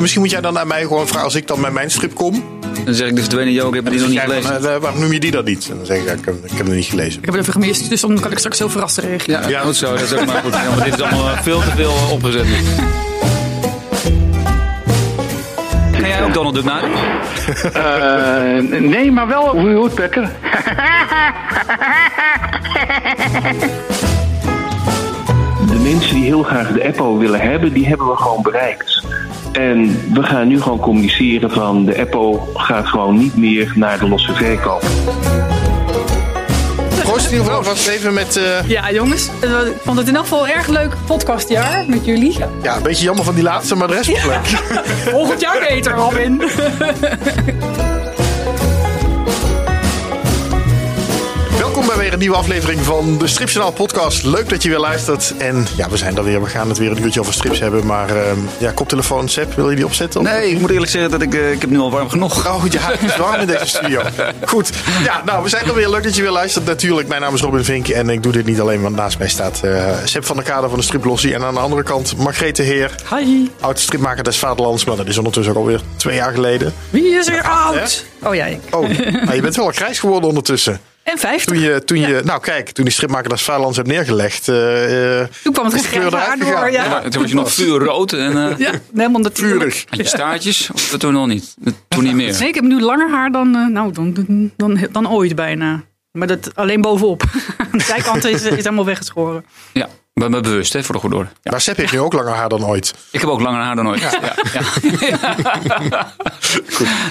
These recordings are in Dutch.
Misschien moet jij dan aan mij gewoon vragen als ik dan met mijn strip kom. Dan zeg ik de verdwenen joke, ik heb die nog niet van, gelezen. eh, waarom noem je die dan niet? En dan zeg ik, ja, ik, heb, ik heb hem niet gelezen. Ik heb het even gemist, dus dan kan ik straks heel verrast reageren. Ja, Ja. goed zo. Dat is ook maar goed. Maar dit is allemaal eh, veel te veel eh, opgezet. Ga jij ook Donald Duck? Eh, nee, maar wel hoe je Woodpecker. De mensen die heel graag de Apple willen hebben, die hebben we gewoon bereikt. En we gaan nu gewoon communiceren van de Apple gaat gewoon niet meer naar de losse verkoop. Proost in ieder geval vast even met... eh, Ja, jongens, eh, ik vond het in elk geval een erg leuk podcastjaar met jullie. ja, een beetje jammer van die laatste, maar de rest was leuk. Volgend jaar beter, Robin. een nieuwe aflevering van de Stripjournaal podcast. Leuk dat je weer luistert. En ja, we zijn er weer. We gaan het weer een uurtje over strips hebben. Maar ehm, ja, koptelefoon, Sepp, wil je die opzetten? Nee, ik moet eerlijk zeggen dat ik, eh, ik heb nu al warm genoeg. Oh ja, het is warm in deze studio. Goed. Ja, nou, we zijn er weer. Leuk dat je weer luistert. Natuurlijk, mijn naam is Robin Vink. En ik doe dit niet alleen, want naast mij staat eh Sepp van der Kade van de Striplossie. En aan de andere kant Margrethe Heer, Hi. oud stripmaker des Vaderlands. Maar dat is ondertussen ook alweer twee jaar geleden. Wie is er oud? Oh jij. Oh, nou, je bent wel grijs geworden ondertussen. En 50. Toen je, toen je nou kijk, toen die stripmaker des Vaderlands hebt neergelegd. eh, eh, Toen kwam het grijze haar eruit door. gegaan. Ja, Maar toen was je nog vuurrood en eh ja helemaal natuurlijk. Vurig. had je staartjes. Of dat toen nog niet. Dat toen niet meer. Nee, ik heb nu langer haar dan, eh, nou, dan, dan, dan, dan ooit bijna. Maar dat alleen bovenop. De zijkant is, is helemaal weggeschoren. Ja, ben me bewust hè, voor de goede orde. Ja. Maar Sepp heeft nu ook langer haar dan ooit. Ik heb ook langer haar dan ooit. Ja. Ja.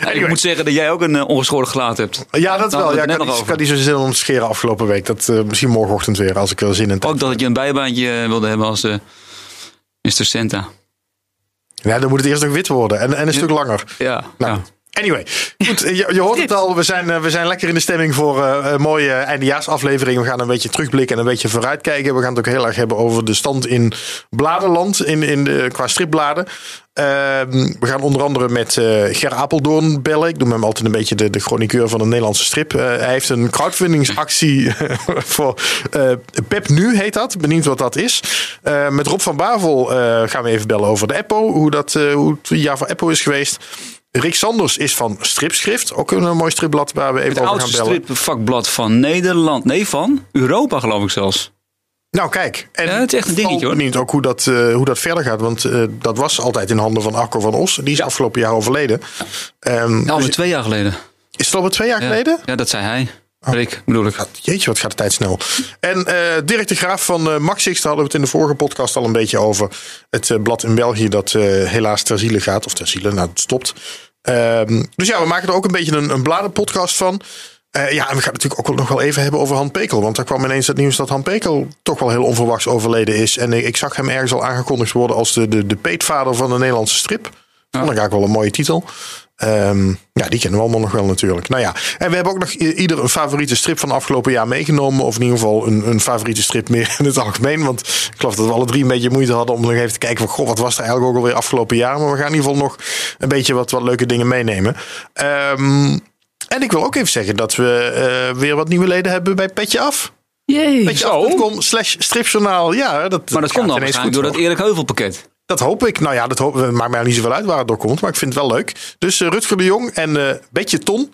Ja, Ik moet zeggen dat jij ook een eh, ongeschoren gelaat hebt. Ja, dat wel. Ja, ik net had, nog niet- had zo zin om te scheren afgelopen week. Dat, eh, misschien morgenochtend weer, als ik er zin in heb. Ook dat je een bijbaantje eh, wilde hebben als eh Mr. Santa. Ja, dan moet het eerst ook wit worden. En, en een stuk langer. Ja. Nou, ja. Anyway, goed, je, je hoort het al. We zijn, eh, we zijn lekker in de stemming voor eh, een mooie eindejaarsaflevering. We gaan een beetje terugblikken en een beetje vooruitkijken. We gaan het ook heel erg hebben over de stand in bladenland, in, in de, qua stripbladen. Ehm, we gaan onder andere met eh Ger Apeldoorn bellen. Ik noem hem altijd een beetje de, de chroniqueur van de Nederlandse strip. Hij heeft een crowdfundingsactie voor Pep Nu heet dat. Benieuwd wat dat is. Met Rob van Bavel gaan we even bellen over de Eppo. Hoe, dat, hoe het jaar voor Eppo is geweest. Rick Sanders is van Stripschrift. Ook een mooi stripblad waar we even Het over gaan oudste bellen. stripvakblad van Nederland. Nee, van Europa geloof ik zelfs. Nou, kijk. En Ja, het is echt een dingetje, hoor. Benieuwd ook hoe dat, eh, hoe dat verder gaat. Want eh, dat was altijd in handen van Arco van Os. Die is afgelopen jaar overleden. Ehm, Ja, alweer dus- twee jaar geleden. is het alweer twee jaar Ja. geleden? Ja, dat zei hij. Rick, bedoel ik. Jeetje, wat gaat de tijd snel. En eh Dirk de Graaf van eh Maxix, daar hadden we het in de vorige podcast al een beetje over. Het eh, blad in België dat helaas ter ziele gaat. Of ter ziele, nou het stopt. Ehm, dus ja, we maken er ook een beetje een, een bladenpodcast van. Ja, en we gaan het natuurlijk ook nog wel even hebben over Han Pekel. Want daar kwam ineens het nieuws dat Han Pekel toch wel heel onverwachts overleden is. En ik, ik zag hem ergens al aangekondigd worden als de, de, de peetvader van de Nederlandse strip. Vond ik eigenlijk wel een mooie titel. Ehm, ja, die kennen we allemaal nog wel natuurlijk. Nou ja, en we hebben ook nog ieder een favoriete strip van afgelopen jaar meegenomen. Of in ieder geval een, een favoriete strip meer in het algemeen. Want ik geloof dat we alle drie een beetje moeite hadden om nog even te kijken van... Goh, wat was er eigenlijk ook alweer afgelopen jaar? Maar we gaan in ieder geval nog een beetje wat, wat leuke dingen meenemen. Ehm, en ik wil ook even zeggen dat we eh, weer wat nieuwe leden hebben bij Petje Af. Jee. Petjeaf.com slash stripjournaal. Ja, dat, Maar dat komt dan waarschijnlijk goed, door dat Erik Heuvel pakket. Dat hoop ik. Nou ja, dat het maakt mij niet zoveel uit waar het door komt. Maar ik vind het wel leuk. Dus eh, Rutger de Jong en eh Betje Ton.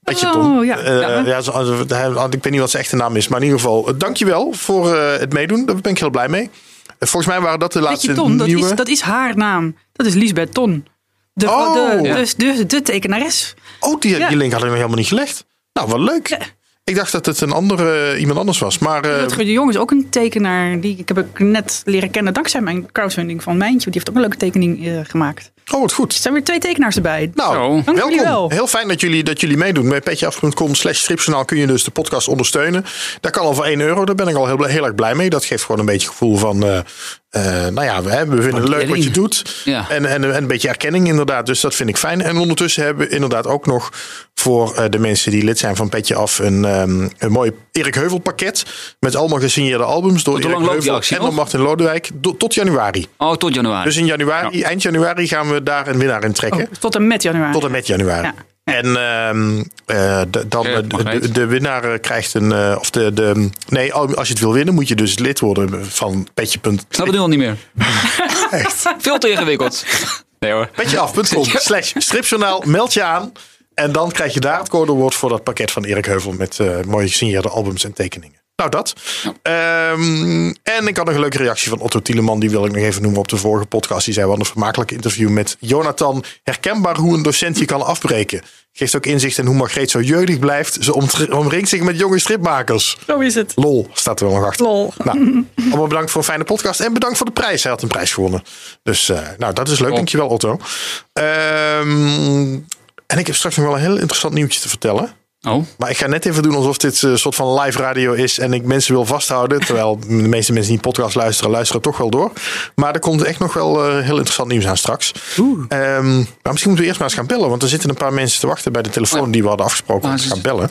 Betje Oh, Ton. ja. Eh, Ja. ja, ik weet niet wat zijn echte naam is. Maar in ieder geval, dankjewel voor het meedoen. Daar ben ik heel blij mee. Volgens mij waren dat de laatste Ton, dat nieuwe... is, dat is haar naam. Dat is Lisbeth Ton. De, Oh. de, Ja. dus de, de tekenares. Oh, die, Ja. die link hadden we helemaal niet gelegd. Nou, wat leuk. Ik dacht dat het een andere, iemand anders was. Maar eh, Rutger de Jong is ook een tekenaar. Die ik heb ik net leren kennen dankzij mijn crowdfunding van Mijntje. Die heeft ook een leuke tekening eh, gemaakt. Oh, wat goed. Er zijn weer twee tekenaars erbij. Nou. Dank welkom. wel. Heel fijn dat jullie, dat jullie meedoen. Bij petjeaf.com slash stripjournaal kun je dus de podcast ondersteunen. Dat kan al voor 1 euro. Daar ben ik al heel, heel erg blij mee. Dat geeft gewoon een beetje gevoel van... eh, eh, nou ja, we, we vinden het leuk wat je doet. Ja. En, en, en een beetje erkenning inderdaad. Dus dat vind ik fijn. En ondertussen hebben we inderdaad ook nog... voor eh, de mensen die lid zijn van Petje Af... een, ehm, een mooi Erik Heuvel pakket. Met allemaal gesigneerde albums door Erik Heuvel actie en door? Martin Lodewijk. Do- tot januari. Oh, tot januari. Dus in januari, eind januari gaan we daar een winnaar in trekken. Oh, tot en met januari. Tot en met januari. Ja. En ehm, eh, de, dan, de, de, winnaar eh, krijgt een. eh, of de, de, nee, als je het wil winnen, moet je dus lid worden van petje. Snap het nu al niet meer. Echt. Veel te ingewikkeld. Nee hoor. Petjeaf.com slash stripjournaal. Meld je aan. En dan krijg je daar het codewoord voor dat pakket van Erik Heuvel met eh mooie gesigneerde albums en tekeningen. Nou, dat. Ehm, en ik had nog een leuke reactie van Otto Tieleman. Die wil ik nog even noemen op de vorige podcast. Die zei, wat een vermakelijk interview met Jonathan. Herkenbaar hoe een docent je kan afbreken. Geeft ook inzicht in hoe Margreet zo jeugdig blijft. Ze omringt zich met jonge stripmakers. Zo is het. Lol, staat er wel nog achter. Lol. Nou, allemaal bedankt voor een fijne podcast. En bedankt voor de prijs. Hij had een prijs gewonnen. Dus eh, nou, dat is leuk. Dankjewel, Otto. Ehm, en ik heb straks nog wel een heel interessant nieuwtje te vertellen. Oh, Maar ik ga net even doen alsof dit een soort van live radio is. En ik mensen wil vasthouden. Terwijl de meeste mensen die podcast luisteren, luisteren toch wel door. Maar er komt echt nog wel eh, heel interessant nieuws aan straks. Ehm, maar misschien moeten we eerst maar eens gaan bellen. Want er zitten een paar mensen te wachten bij de telefoon die we hadden afgesproken om te gaan bellen.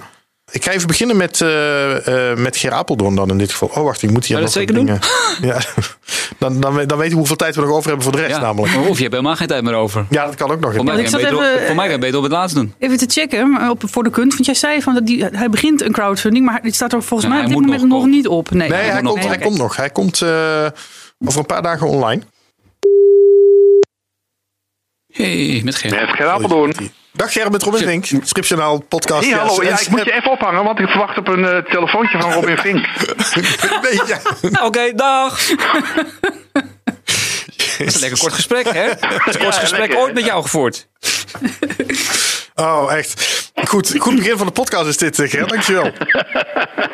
Ik ga even beginnen met, eh, eh, met Ger Apeldoorn dan in dit geval. Oh, wacht, ik moet hier nog dat dingen. Ja, dan, dan, dan weten we hoeveel tijd we nog over hebben voor de rest ja. namelijk. Of je hebt helemaal geen tijd meer over. Ja, dat kan ook nog. Voor mij, ik kan beter, op- even- voor mij kan je beter op het laatst doen. Even te checken maar op, voor de kunst. Want jij zei van dat die, hij begint een crowdfunding. Maar het staat er volgens Ja, mij op hij dit moment nog nog, niet op. Nee, Nee, hij, moet nog komt, hij komt nog. Hij komt eh, over een paar dagen online. Hey, met geen. Met Ger Apeldoorn. Dag Gerben met Robin Vink. Stripjournaal podcast. Hey, hallo. Ja, ik moet je even ophangen, want ik verwacht op een eh, telefoontje van Robin Vink. Nee, ja. Oké, dag. Dat is een lekker kort gesprek, hè? Het kortste gesprek lekker, ooit met jou gevoerd. Oh, echt. Goed, goed begin van de podcast is dit, eh, Ger. Dankjewel.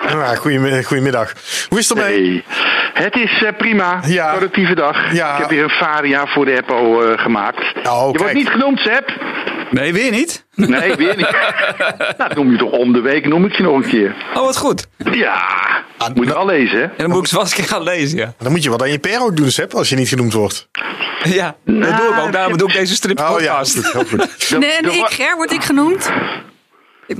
Ja, goedemiddag. Hoe is het ermee? Hey. Het is eh, prima. Ja. Productieve dag. Ja. Ik heb weer een varia voor de Eppo eh, gemaakt. Oh, je kijk. wordt niet genoemd, Seb. Nee, weer niet? Nee, weer niet. nou, noem je toch om de week, noem ik je nog een keer. Oh, wat goed. Ja, moet je wel lezen, hè? En dan moet ik ze wel eens een keer gaan lezen, ja. Dan moet je wat aan je per ook doen, Seb, als je niet genoemd wordt. Ja, dat doe ik ook. Daarom doe ik deze strip Oh ja, goed, heel goed. Nee, en ik, Ger, word ik genoemd?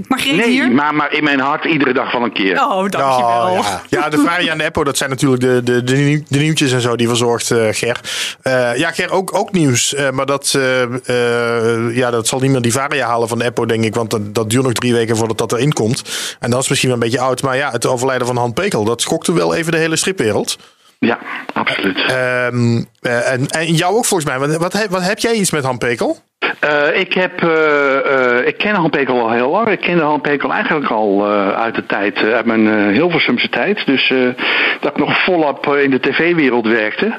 Margreet Nee, hier? maar, maar in mijn hart iedere dag van een keer. Oh, dankjewel. Oh, ja. ja, de Varia en de Eppo, dat zijn natuurlijk de, de, de, nieuw- de nieuwtjes en zo die verzorgt eh, Ger. Eh, ja, Ger, ook, ook nieuws. eh, maar dat, eh, eh, ja, dat zal niet meer die Varia halen van de Eppo, denk ik. Want dat, dat duurt nog drie weken voordat dat erin komt. En dat is misschien wel een beetje oud. Maar ja, het overlijden van Han Pekel, dat schokte wel even de hele stripwereld. Ja, absoluut. Ehm, eh, en, en jou ook volgens mij. Wat, wat, heb- wat heb jij iets met Han Pekel? Eh, ik, heb, eh, ik ken Han Pekel al heel lang. Ik kende Han Pekel eigenlijk al uit de tijd, uit mijn Hilversumse tijd. Dus dat ik nog volop in de tv-wereld werkte.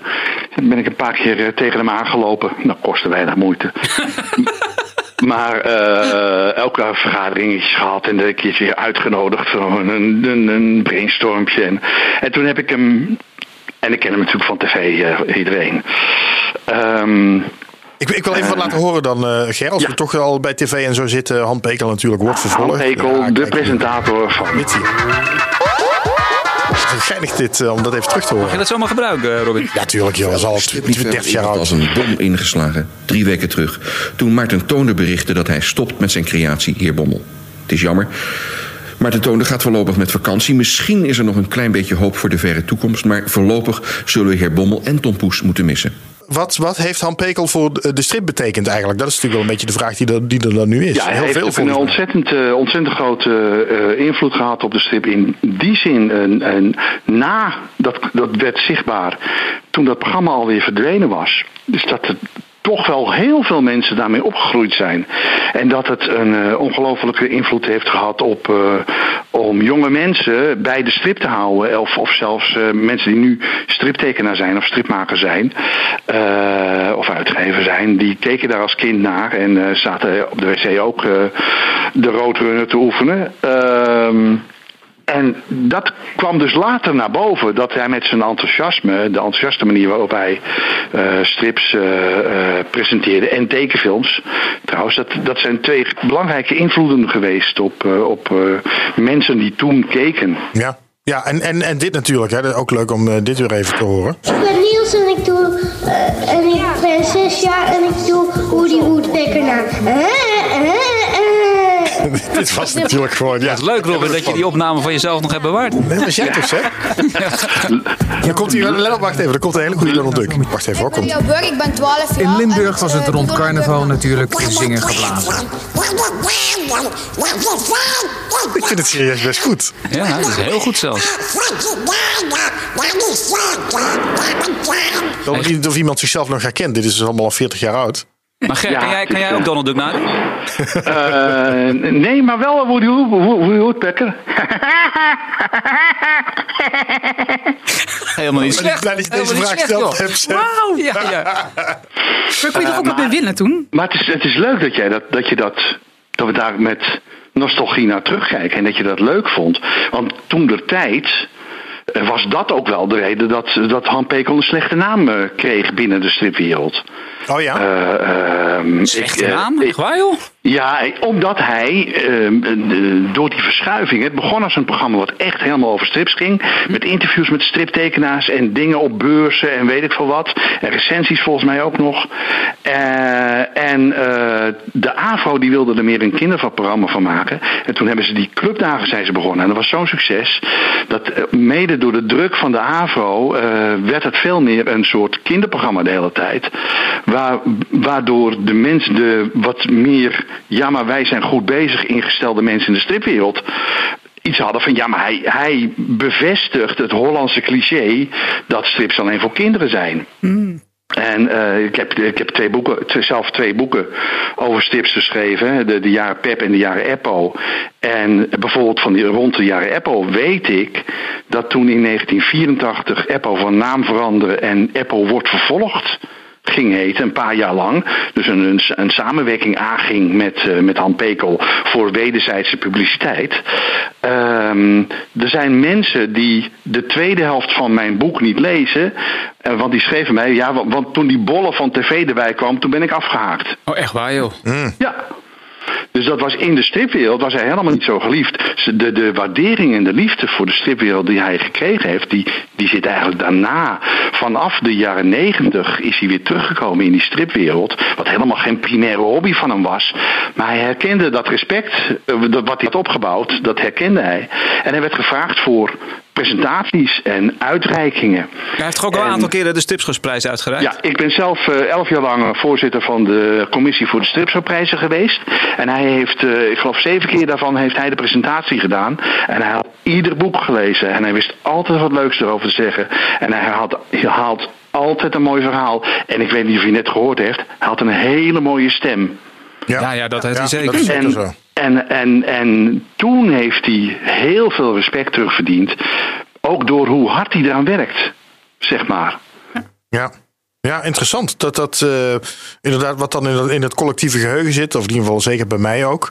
Dan ben ik een paar keer tegen hem aangelopen. Dat kostte weinig moeite. Maar elke vergadering is gehad en een keertje weer uitgenodigd voor een, een, een brainstormpje. En, en toen heb ik hem, en ik ken hem natuurlijk van tv, eh, iedereen. Ehm, Ik, ik wil even wat laten horen dan, eh Ger. Als Ja. we toch al bij tv en zo zitten. Han Pekel natuurlijk wordt vervolgd. Han Pekel, Ja, de presentator van Dit je. Geinig dit, eh, om dat even terug te Ga je horen. dat zomaar gebruiken, Robin? Ja, tuurlijk joh. Dat is al 30 jaar als oud. een bom ingeslagen, drie weken terug. Toen Maarten Toonder berichtte dat hij stopt met zijn creatie Heer Bommel. Het is jammer. Maarten Toonder gaat voorlopig met vakantie. Misschien is er nog een klein beetje hoop voor de verre toekomst. Maar voorlopig zullen we Heer Bommel en Tom Poes moeten missen. Wat, wat heeft Han Pekel voor de de strip betekend eigenlijk? Dat is natuurlijk wel een beetje de vraag die er, die er dan nu is. Ja, hij Heel heeft veel een ontzettend, eh, ontzettend grote eh, invloed gehad op de strip. In die zin, en, en na dat, dat werd zichtbaar toen dat programma alweer verdwenen was. Dus dat er toch wel heel veel mensen daarmee opgegroeid zijn. En dat het een eh, ongelofelijke invloed heeft gehad op eh, om jonge mensen bij de strip te houden. Of, of zelfs eh, mensen die nu striptekenaar zijn of stripmaker zijn. of uitgever zijn. Die keken daar als kind naar en zaten op de wc ook de roodrunner te oefenen. Ehm en dat kwam dus later naar boven, dat hij met zijn enthousiasme, de enthousiaste manier waarop hij eh, strips eh, eh, presenteerde en tekenfilms, trouwens, dat, dat zijn twee belangrijke invloeden geweest op, eh, op eh, mensen die toen keken. Ja, ja en, en, en dit natuurlijk. Hè. Dat is ook leuk om dit weer even te horen. Ik ben Niels en ik doe en ik ben zes jaar en ik doe Woody Woodpecker na. Eh. dit was natuurlijk gewoon, ja. Het is leuk, Robin, dat je die opname van jezelf nog hebt bewaard. Dat was jij toch, hè? Dan komt hier, let op, wacht even. Er komt een hele goede Donald Duck. Wacht even, hoor, komt. Leo Burg, ik ben 12 jaar. In Limburg was het rond carnaval natuurlijk zingen geblazen. Ik vind het serieus best goed. Ja, dat is heel goed zelfs. Ik weet niet of iemand zichzelf nog herkent. Dit is dus allemaal al 40 jaar oud. Maar Ger, Ja, kan jij, kan jij ook Donald Duck nadoen? Eh, nee, maar wel Woody, Woody, Woodpecker. Helemaal niet Ik ben slecht. blij dat je deze vraag slecht, gesteld hebt. Wauw. Ja, ja. Maar kon je toch ook wat winnen toen? Maar het is, het is leuk dat, jij dat, dat, je dat, dat we daar met nostalgie naar terugkijken. En dat je dat leuk vond. Want toen de tijd eh, was dat ook wel de reden dat, dat Han Pekel een slechte naam eh, kreeg binnen de stripwereld. Oh ja? Eh, ehm, Slechte eh, naam? Echt waar, joh? Ja, omdat hij ehm, eh, door die verschuiving. Het begon als een programma wat echt helemaal over strips ging. Met interviews met striptekenaars en dingen op beurzen en weet ik veel wat. En recensies volgens mij ook nog. Eh, en eh, de AVRO die wilde er meer een kinderprogramma van maken. En toen hebben ze die clubdagen zijn ze begonnen. En dat was zo'n succes. Dat mede door de druk van de AVRO eh, werd het veel meer een soort kinderprogramma de hele tijd. Waar, waardoor de mensen, de wat meer, ja maar wij zijn goed bezig ingestelde mensen in de stripwereld iets hadden van ja, maar hij, hij bevestigt het Hollandse cliché dat strips alleen voor kinderen zijn. En eh, ik heb, ik heb twee boeken, twee- zelf twee boeken over strips geschreven. De, de jaren Pep en de jaren Eppo. En bijvoorbeeld van die, rond de jaren Eppo weet ik dat toen in 1984 Eppo van naam veranderde en Eppo wordt vervolgd ging heten, een paar jaar lang. Dus een, een, een samenwerking aanging met, eh, met Han Pekel voor wederzijdse publiciteit. Ehm, er zijn mensen die de tweede helft van mijn boek niet lezen. eh, want die schreven mij, ja, want, want toen die bollen van tv erbij kwam, toen ben ik afgehaakt. Oh, echt waar, joh? Ja. Dus dat was in de stripwereld was hij helemaal niet zo geliefd. De, de waardering en de liefde voor de stripwereld die hij gekregen heeft, die, die zit eigenlijk daarna. Vanaf de jaren negentig is hij weer teruggekomen in die stripwereld. Wat helemaal geen primaire hobby van hem was. Maar hij herkende dat respect, eh, wat hij had opgebouwd, dat herkende hij. En hij werd gevraagd voor presentaties en uitreikingen. Hij heeft toch ook al een En- aantal keren de Stipschusprijs uitgereikt? Ja, ik ben zelf eh, elf jaar lang eh, voorzitter van de commissie voor de stripsprijzen geweest. En hij heeft, eh, ik geloof zeven keer daarvan heeft hij de presentatie gedaan. En hij had ieder boek gelezen. En hij wist altijd wat leuks erover te zeggen. En hij had, hij haalt altijd een mooi verhaal. En ik weet niet of je net gehoord heeft. Hij had een hele mooie stem. Ja, ja, dat heeft hij zeker. Dat is zeker En, zo. En, en, en toen heeft hij heel veel respect terugverdiend. Ook door hoe hard hij eraan werkt, zeg maar. Ja. Ja, interessant. Dat dat eh, inderdaad wat dan in het, in het collectieve geheugen zit, of in ieder geval zeker bij mij ook.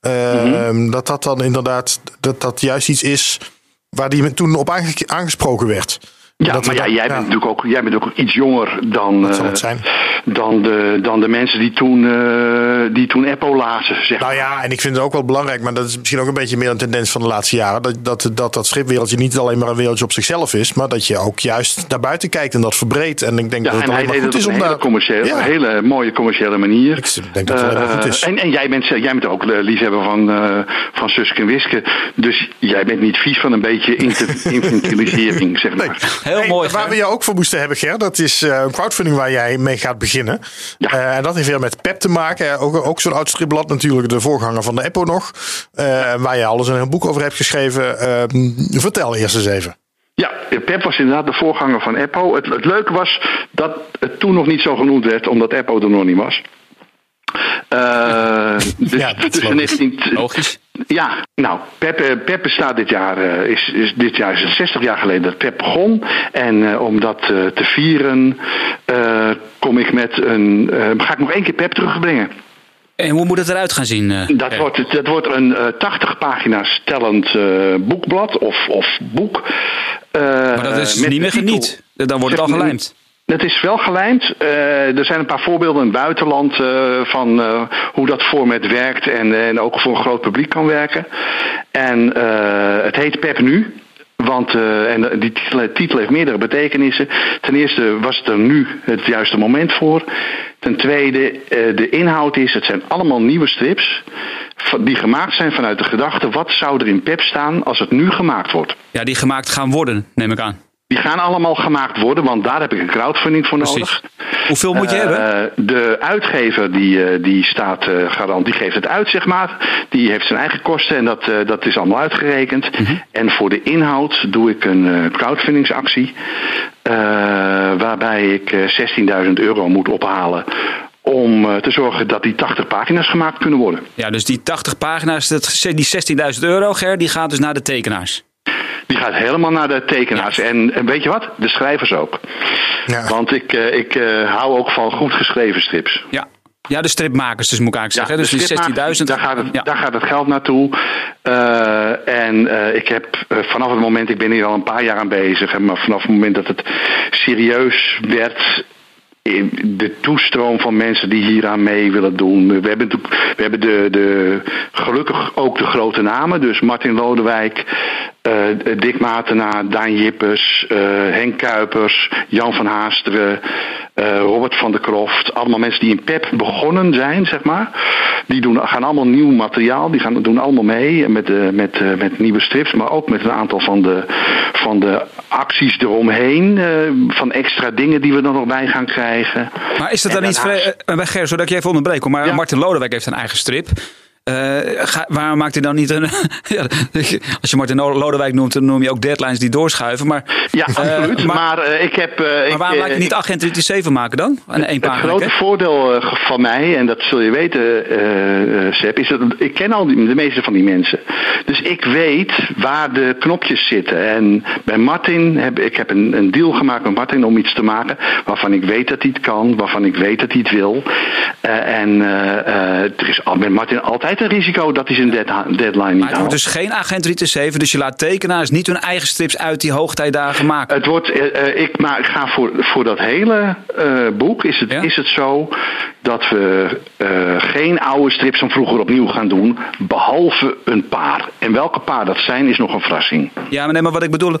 eh, Dat dat dan inderdaad, dat dat juist iets is waar die toen op aange- aangesproken werd. Ja, Dat maar ja, jij, Bent natuurlijk ook, jij bent ook iets jonger dan, Dat zal eh, het zijn. dan, de, dan de mensen die toen, eh, die toen Apple lazen. Zeg Nou ja, en ik vind het ook wel belangrijk, maar dat is misschien ook een beetje meer een tendens van de laatste jaren. Dat dat, dat, dat stripwereldje niet alleen maar een wereldje op zichzelf is, maar dat je ook juist naar buiten kijkt en dat verbreedt. En ik denk Ja, dat het alleen maar goed is om een hele, daar. commerciële, Ja. hele mooie commerciële manier. Ik denk dat het maar goed Eh, is. En, en jij, bent, jij bent ook de liefhebber van, eh van Suske en Wiske. Dus jij bent niet vies van een beetje infantilisering, zeg maar. Heel Hey, mooi. Waar Ger. we jou ook voor moesten hebben, Ger, dat is eh, een crowdfunding waar jij mee gaat beginnen. Ja. Eh, en dat heeft weer met PEP te maken. Eh, Ook, ook zo'n oud stripblad natuurlijk, de voorganger van de Eppo nog. Eh, waar je alles in een boek over hebt geschreven. Vertel eerst eens even. Ja, Pep was inderdaad de voorganger van Eppo. Het, het leuke was dat het toen nog niet zo genoemd werd, omdat Eppo er nog niet was. Eh, dus Ja, dat is tussen logisch. 19 Logisch. Ja, nou, Pep, Pep bestaat dit jaar, eh, is, is, dit jaar is het 60 jaar geleden dat Pep begon. En eh, om dat te vieren, eh, kom ik met een, eh, ga ik nog één keer Pep terugbrengen. En hoe moet het eruit gaan zien? eh, Dat wordt, dat wordt een eh 80 pagina's tellend eh, boekblad of, of boek. Eh, Maar dat is niet meer geniet. Dan wordt het al gelijmd. Het is wel gelijmd. Eh, er zijn een paar voorbeelden in het buitenland eh, van eh, hoe dat format werkt en, en ook voor een groot publiek kan werken. En het heet Pep Nu. Want en die titel, heeft meerdere betekenissen. Ten eerste was het er nu het juiste moment voor. Ten tweede, de inhoud is, het zijn allemaal nieuwe strips. Die gemaakt zijn vanuit de gedachte, wat zou er in Pep staan als het nu gemaakt wordt? Ja, die gemaakt gaan worden, neem ik aan. Die gaan allemaal gemaakt worden, want daar heb ik een crowdfunding voor Precies. nodig. Hoeveel moet je Eh, hebben? De uitgever die, eh, die staat eh, garant, die geeft het uit, zeg maar. Die heeft zijn eigen kosten en dat, dat is allemaal uitgerekend. Mhm. En voor de inhoud doe ik een crowdfundingsactie. waarbij ik eh, 16.000 euro moet ophalen om te zorgen dat die 80 pagina's gemaakt kunnen worden. Ja, dus die 80 pagina's, die 16.000 euro, Ger, die gaat dus naar de tekenaars. Die gaat helemaal naar de tekenaars. En, en weet je wat? De schrijvers ook. Ja. Want ik, eh, ik eh, hou ook van goed geschreven strips. Ja. Ja, de stripmakers dus moet ik eigenlijk Ja, zeggen. Dus de die stripmakers, 16.000. Daar, gaat het- ja. daar gaat het geld naartoe. Eh, en ik heb vanaf het moment, ik ben hier al een paar jaar aan bezig, maar vanaf het moment dat het serieus werd. in De toestroom van mensen die hier aan mee willen doen. We hebben, we hebben de, de, gelukkig ook de grote namen. Dus Martin Lodewijk, eh, Dick Matenaar, Daan Jippes, eh, Henk Kuipers, Jan van Haasteren, Robert van der Kroft. Allemaal mensen die in PEP begonnen zijn, zeg maar. Die doen, gaan allemaal nieuw materiaal. Die gaan, doen allemaal mee met, met, met nieuwe strips. Maar ook met een aantal van de, van de acties eromheen. van extra dingen die we er nog bij gaan krijgen. Maar is dat dan En niet... daarnaast- bij Ger, zodat ik je even onderbreek. Maar Ja. Martin Lodewijk heeft een eigen strip. Eh, ga- waarom maakt hij dan niet een... ja, als je Martin Lodewijk noemt, dan noem je ook deadlines die doorschuiven. Maar, Ja, eh, absoluut. maar, maar eh, ik heb... maar waarom laat je niet agent 37 maken dan? Een Het pagina. grote voordeel van mij, en dat zul je weten, Seb, is dat ik ken al die, de meeste van die mensen. Dus ik weet waar de knopjes zitten. En bij Martin heb ik heb een, een deal gemaakt met Martin om iets te maken waarvan ik weet dat hij het kan, waarvan ik weet dat hij het wil. En eh, er is al met Martin altijd een risico dat hij zijn dead- deadline niet Maar het wordt dus geen agent 37, dus je laat tekenaars niet hun eigen strips uit die hoogtijdagen maken. Het wordt, eh, eh, ik, maar ik ga voor, voor dat hele eh, boek is het, Ja? is het zo dat we geen oude strips van vroeger opnieuw gaan doen, behalve een paar. En welke paar dat zijn, is nog een verrassing. Ja, maar nee, maar wat ik bedoel.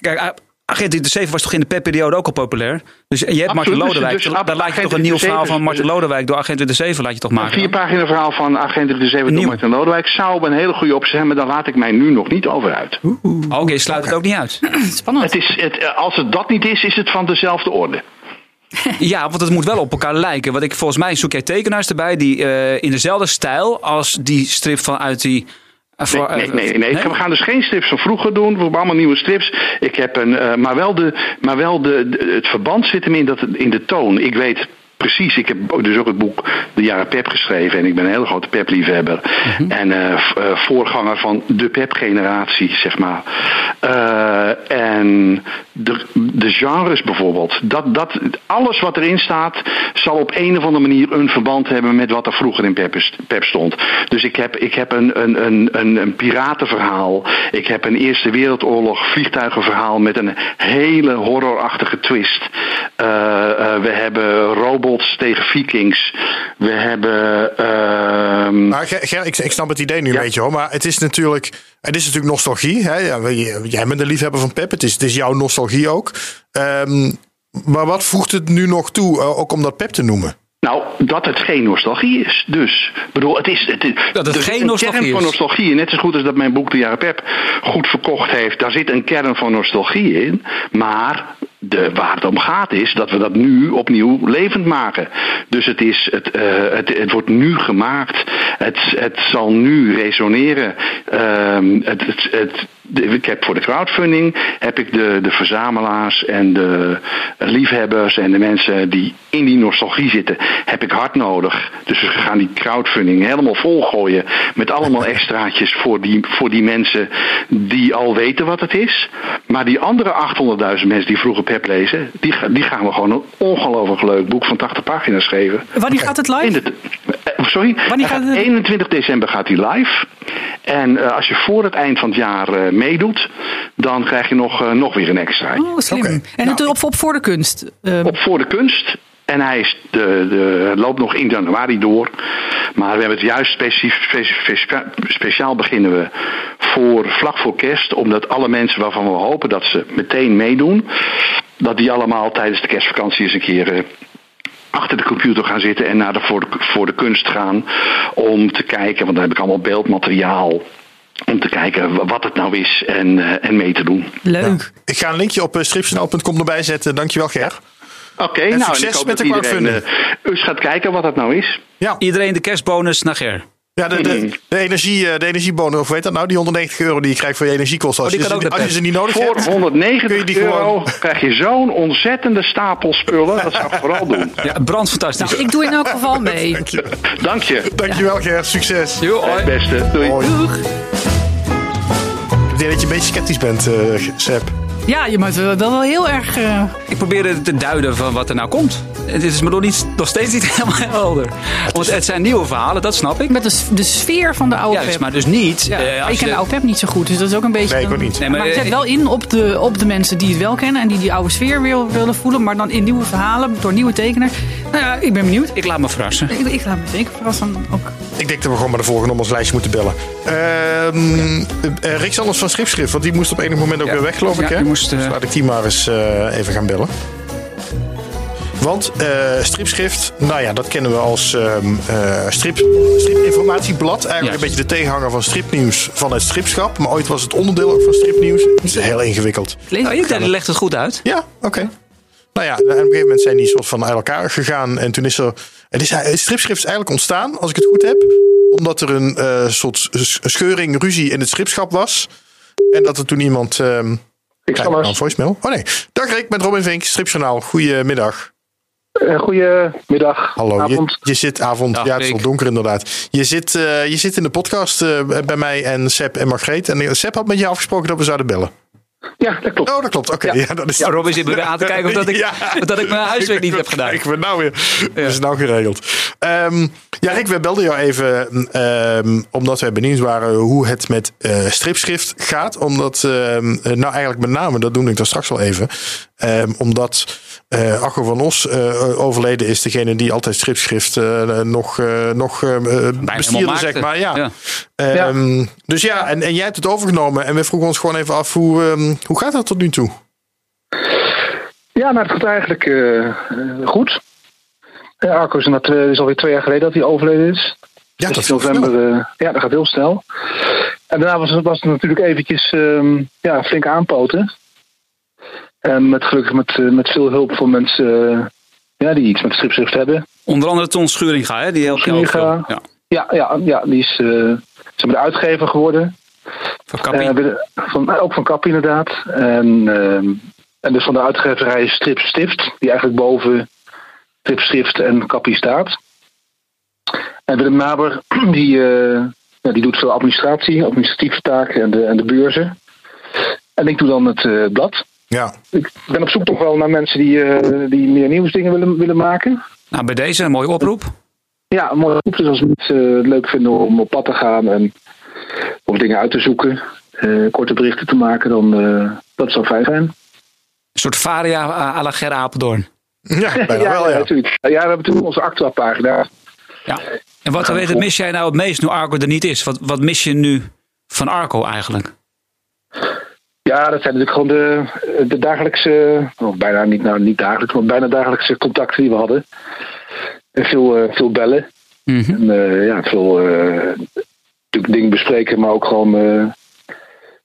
kijk, a- Agent 37 was toch in de PEP-periode ook al populair? Dus je hebt Martin Absoluut, dus- Lodewijk. dus dan laat je toch een nieuw 37 verhaal van Martin Lodewijk door Agent 37 laat je toch Een maken? vier dan? pagina verhaal van Agent de 7 Nieuw. Martin Lodewijk zou een hele goede optie zijn, maar daar laat ik mij nu nog niet over uit. Oké, sluit het ook niet uit. Spannend. Het is, het, als het dat niet is, is het van dezelfde orde. Ja, want het moet wel op elkaar lijken. Want ik, volgens mij zoek jij tekenaars erbij die eh, in dezelfde stijl als die strip vanuit die. Nee, nee, nee. nee? We gaan dus geen strips van vroeger doen. We hebben allemaal nieuwe strips. Ik heb een, eh, maar wel, de, maar wel de, de- het verband zit hem in, dat, in de toon. Ik weet precies, ik heb dus ook het boek De Jaren Pep geschreven. En ik ben een hele grote Pep-liefhebber. En eh, eh, voorganger van de Pep-generatie, zeg maar. Eh, en de, de genres bijvoorbeeld. Dat, dat, alles wat erin staat, zal op een of andere manier een verband hebben met wat er vroeger in Pep, stond. Dus ik heb, ik heb een, een, een, een, een piratenverhaal. Ik heb een Eerste Wereldoorlog vliegtuigenverhaal met een hele horrorachtige twist. We hebben robots tegen vikings. We hebben. ehm, Maar Ger, Ger, ik, ik snap het idee nu een Ja. beetje hoor. Maar het is natuurlijk, het is natuurlijk nostalgie. Hè? Jij bent een liefhebber van Pep. Het is, het is jouw nostalgie ook. Ehm, maar wat voegt het nu nog toe, eh, ook om dat Pep te noemen? Nou, dat het geen nostalgie is. Dus, bedoel, het is. Het, is- Dat het er geen een nostalgie kern van is. nostalgie. Net zo goed als dat mijn boek De Jaren Pep goed verkocht heeft. Daar zit een kern van nostalgie in. Maar de, waar het om gaat is dat we dat nu opnieuw levend maken. Dus het, is, het, eh, het, wordt nu gemaakt. Het, het zal nu resoneren. Ehm, het, het, ik heb voor de crowdfunding heb ik de, de verzamelaars en de liefhebbers en de mensen die in die nostalgie zitten, heb ik hard nodig. Dus we gaan die crowdfunding helemaal volgooien met allemaal extraatjes voor die, voor die mensen die al weten wat het is. Maar die andere 800.000 mensen die vroeger Pep lezen, die, die gaan we gewoon een ongelooflijk leuk boek van 80 pagina's schrijven. Wanneer gaat het live? De, eh, sorry, Wanneer gaat het- 21 december gaat hij live. En eh, als je voor het eind van het jaar eh, meedoet, dan krijg je nog, eh, nog weer een extra. Oh, slim. En Nou, het op, op voor de kunst. Ehm, Op voor de kunst. En hij is de, de, loopt nog in januari door. Maar we hebben het juist specif- specif- speciaal, speciaal beginnen we voor, vlak voor kerst. Omdat alle mensen waarvan we hopen dat ze meteen meedoen. Dat die allemaal tijdens de kerstvakantie eens een keer eh, achter de computer gaan zitten en naar de voor, de voor de kunst gaan. Om te kijken, want dan heb ik allemaal beeldmateriaal. Om te kijken wat het nou is en, eh, en mee te doen. leuk. Ik ga een linkje op uh, stripsnl.com erbij zetten. Dankjewel Ger. Oké, En nou, succes en ik hoop met dat de crowdfunding. eh, eens gaat kijken wat dat nou is. Ja. Iedereen de kerstbonus naar Ger. Ja, de, de, de, energie, eh, de energiebonus, of weet dat nou, die 190 euro die je krijgt voor je energiekosten. Als, Oh, die je, als je ze niet nodig Voor hebt. Je 190 die euro gewoon- krijg je zo'n ontzettende stapel spullen. Dat zou ik vooral doen. Ja, brand fantastisch. Nou, ik doe in elk geval mee. Dank je. Dank je. Dankjewel Ger, succes. Jo, hoi. Het beste. Doei. Hoi. Denk dat je een beetje sceptisch bent, eh Seb. Ja, je moet wel, wel heel erg... eh, Ik probeerde te duiden van wat er nou komt. Het is me nog, niet, nog steeds niet helemaal helder. Want het zijn nieuwe verhalen, dat snap ik. met de, de sfeer van de oude Juist, pep. maar dus niet. Ja, eh, ik ken de oude pep niet zo goed, dus dat is ook een beetje... Nee, ik ook niet. Nee, maar, maar, het zet eh, wel in op de, op de mensen die het wel kennen en die die oude sfeer wil, willen voelen, maar dan in nieuwe verhalen, door nieuwe tekenaars. Nou ja, ik ben benieuwd. Ik laat me verrassen. Ik, ik laat me zeker verrassen ook. Ik denk dat we gewoon bij de volgende om ons lijstje moeten bellen. Ehm eh, Rick Sanders van Schriftschrift, want die moest op enig moment ook Ja. weer weg, geloof ik. Ja, Hè? Moest, Dus laat ik die maar eens eh, even gaan bellen. Want eh, stripschrift, nou ja, dat kennen we als eh, strip, stripinformatieblad. Eigenlijk een beetje de tegenhanger van stripnieuws van het stripschap. Maar ooit was het onderdeel ook van stripnieuws. Het is heel ingewikkeld. Nou, ik legt het goed uit. Ja, oké. Nou ja, en op een gegeven moment zijn die soort van uit elkaar gegaan. En toen is er. Het, is, het stripschrift is eigenlijk ontstaan, als ik het goed heb. Omdat er een soort scheuring, ruzie in het stripschap was. En dat er toen iemand. ehm Ik zal nou, maar. een voicemail. Oh nee. Dag Rick, met Robin Vink, Stripjournaal. Goedemiddag. Uh, goedemiddag. Hallo. Je, Avond. je zit avond. Dag, ja, het is al donker inderdaad. Je zit, eh, je zit in de podcast eh, bij mij en Seb en Margreet. En eh, Seb had met je afgesproken dat we zouden bellen. Ja, dat klopt. Oh, dat klopt. Oké. Ja. Ja. dat is Ja, Robin zit me weer aan te kijken of dat ik, Ja. dat ik mijn huiswerk niet heb gedaan. Ik ben nou weer. Dat is nou geregeld. Ehm, ja, Rick, we belden jou even ehm, omdat wij benieuwd waren hoe het met eh, stripschrift gaat. Omdat, ehm, eh, nou eigenlijk met name, dat noemde ik dan straks al even. Ehm, omdat eh Arco van Os eh, overleden is. Degene die altijd stripschrift eh, nog, eh, nog eh, bestuurde, helemaal zeg maar. Ja. Ja. Ehm, Dus ja, en, en jij hebt het overgenomen. En we vroegen ons gewoon even af, hoe, ehm, hoe gaat dat tot nu toe? Ja, nou, het gaat eigenlijk eh, eh, goed. Uh, Arco is, eh, is alweer twee jaar geleden dat hij overleden is. Ja, Dus dat is november. eh, ja, dat gaat heel snel. En daarna was het, was het natuurlijk eventjes ehm, ja, flink aanpoten. En met gelukkig met, eh, met veel hulp van mensen eh, ja, die iets met stripschrift hebben. Onder andere Ton Schuringa, hè? Die helpt jou ook. Ja, Ja, ja, ja die is eh, de uitgever geworden. van Kappie. Van, ook van Kap inderdaad. En, ehm, en dus van de uitgeverij Strip Stift, die eigenlijk boven Strip Stift en Kappie staat. En Willem Naber, die, ja, die doet veel administratie, administratieve taken en de, en de beurzen. En ik doe dan het blad. Ja. Ik ben op zoek toch wel naar mensen die, eh, die meer nieuwsdingen willen, willen maken. Nou, bij deze een mooie oproep. Ja, een mooie groep. Dus als mensen het leuk vinden om op pad te gaan en of dingen uit te zoeken, eh, korte berichten te maken, dan uh, dat zou fijn zijn. Een soort Varia à la Ger Apeldoorn. Ja, bijna ja, wel, ja. natuurlijk. Ja, we hebben natuurlijk onze Actua-pagina. Ja. En wat weet, mis jij nou het meest nu Arco er niet is? Wat, wat mis je nu van Arco eigenlijk? Ja, dat zijn natuurlijk gewoon de, de dagelijkse, of bijna niet, nou, niet dagelijks, maar bijna dagelijkse contacten die we hadden. En veel, uh, veel bellen. Mm -hmm. En uh, ja, veel uh, natuurlijk dingen bespreken, maar ook gewoon uh,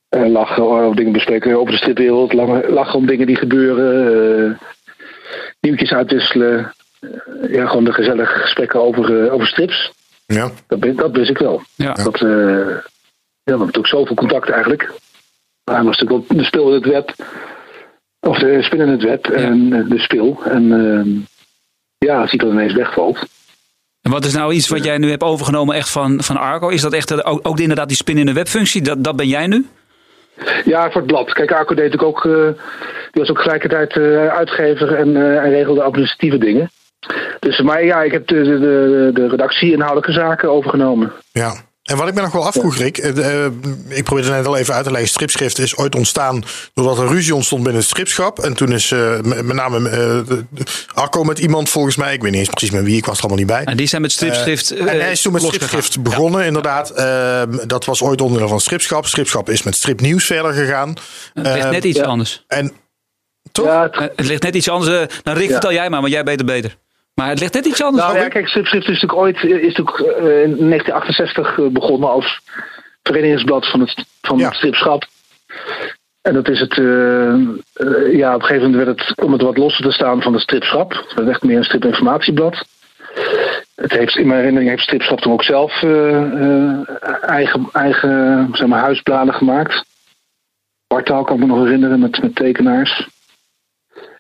lachen of dingen bespreken over de stripwereld. Lachen om dingen die gebeuren. nieuwtjes uitwisselen. ja, gewoon de gezellige gesprekken over, over strips. Ja. Dat, dat wist ik wel. Ja. Dat, ja, we hebben natuurlijk zoveel contact eigenlijk. Hij was natuurlijk wel de spil in het web. Of de spin in het web. Ja. En de spil. En uh, ja, als hij dan ineens wegvalt. En wat is nou iets wat jij nu hebt overgenomen echt van, van Arco? Is dat echt ook, ook inderdaad die spin in de webfunctie? Dat, dat ben jij nu? Ja, voor het blad. Kijk, Arco deed ook. Uh, die was ook gelijkertijd uh, uitgever en, uh, en regelde administratieve dingen. Dus, maar ja, ik heb de, de, de redactie inhoudelijke zaken overgenomen. Ja. En wat ik me nog wel afvroeg, Rick. Uh, ik probeerde het net al even uit te leggen. Stripschrift is ooit ontstaan doordat er ruzie ontstond binnen het stripschap. En toen is uh, met name uh, Arco met iemand volgens mij. Ik weet niet eens precies met wie, ik was er allemaal niet bij. En die zijn met stripschrift En hij is toen met stripschrift begonnen, ja. inderdaad. Ehm, dat was ooit onderdeel van stripschap. Stripschap is met stripnieuws verder gegaan. Het ligt net iets ja. anders. En toch? Ja, het... het... ligt net iets anders. Nou, Rick, vertel jij maar, want jij weet het beter. Maar het ligt net iets anders. Nou ja, kijk, stripschrift is natuurlijk ooit is natuurlijk, uh, in 1968 begonnen als verenigingsblad van het, van ja. het stripschap. En dat is het, uh, uh, ja, op een gegeven moment werd het, om het wat losser te staan van het stripschap. Het werd echt meer een stripinformatieblad. het heeft, in mijn herinnering heeft Stripschap toen ook zelf eh, eh, eigen, eigen zeg maar, huisbladen gemaakt. Wartaal kan ik me nog herinneren met, met tekenaars.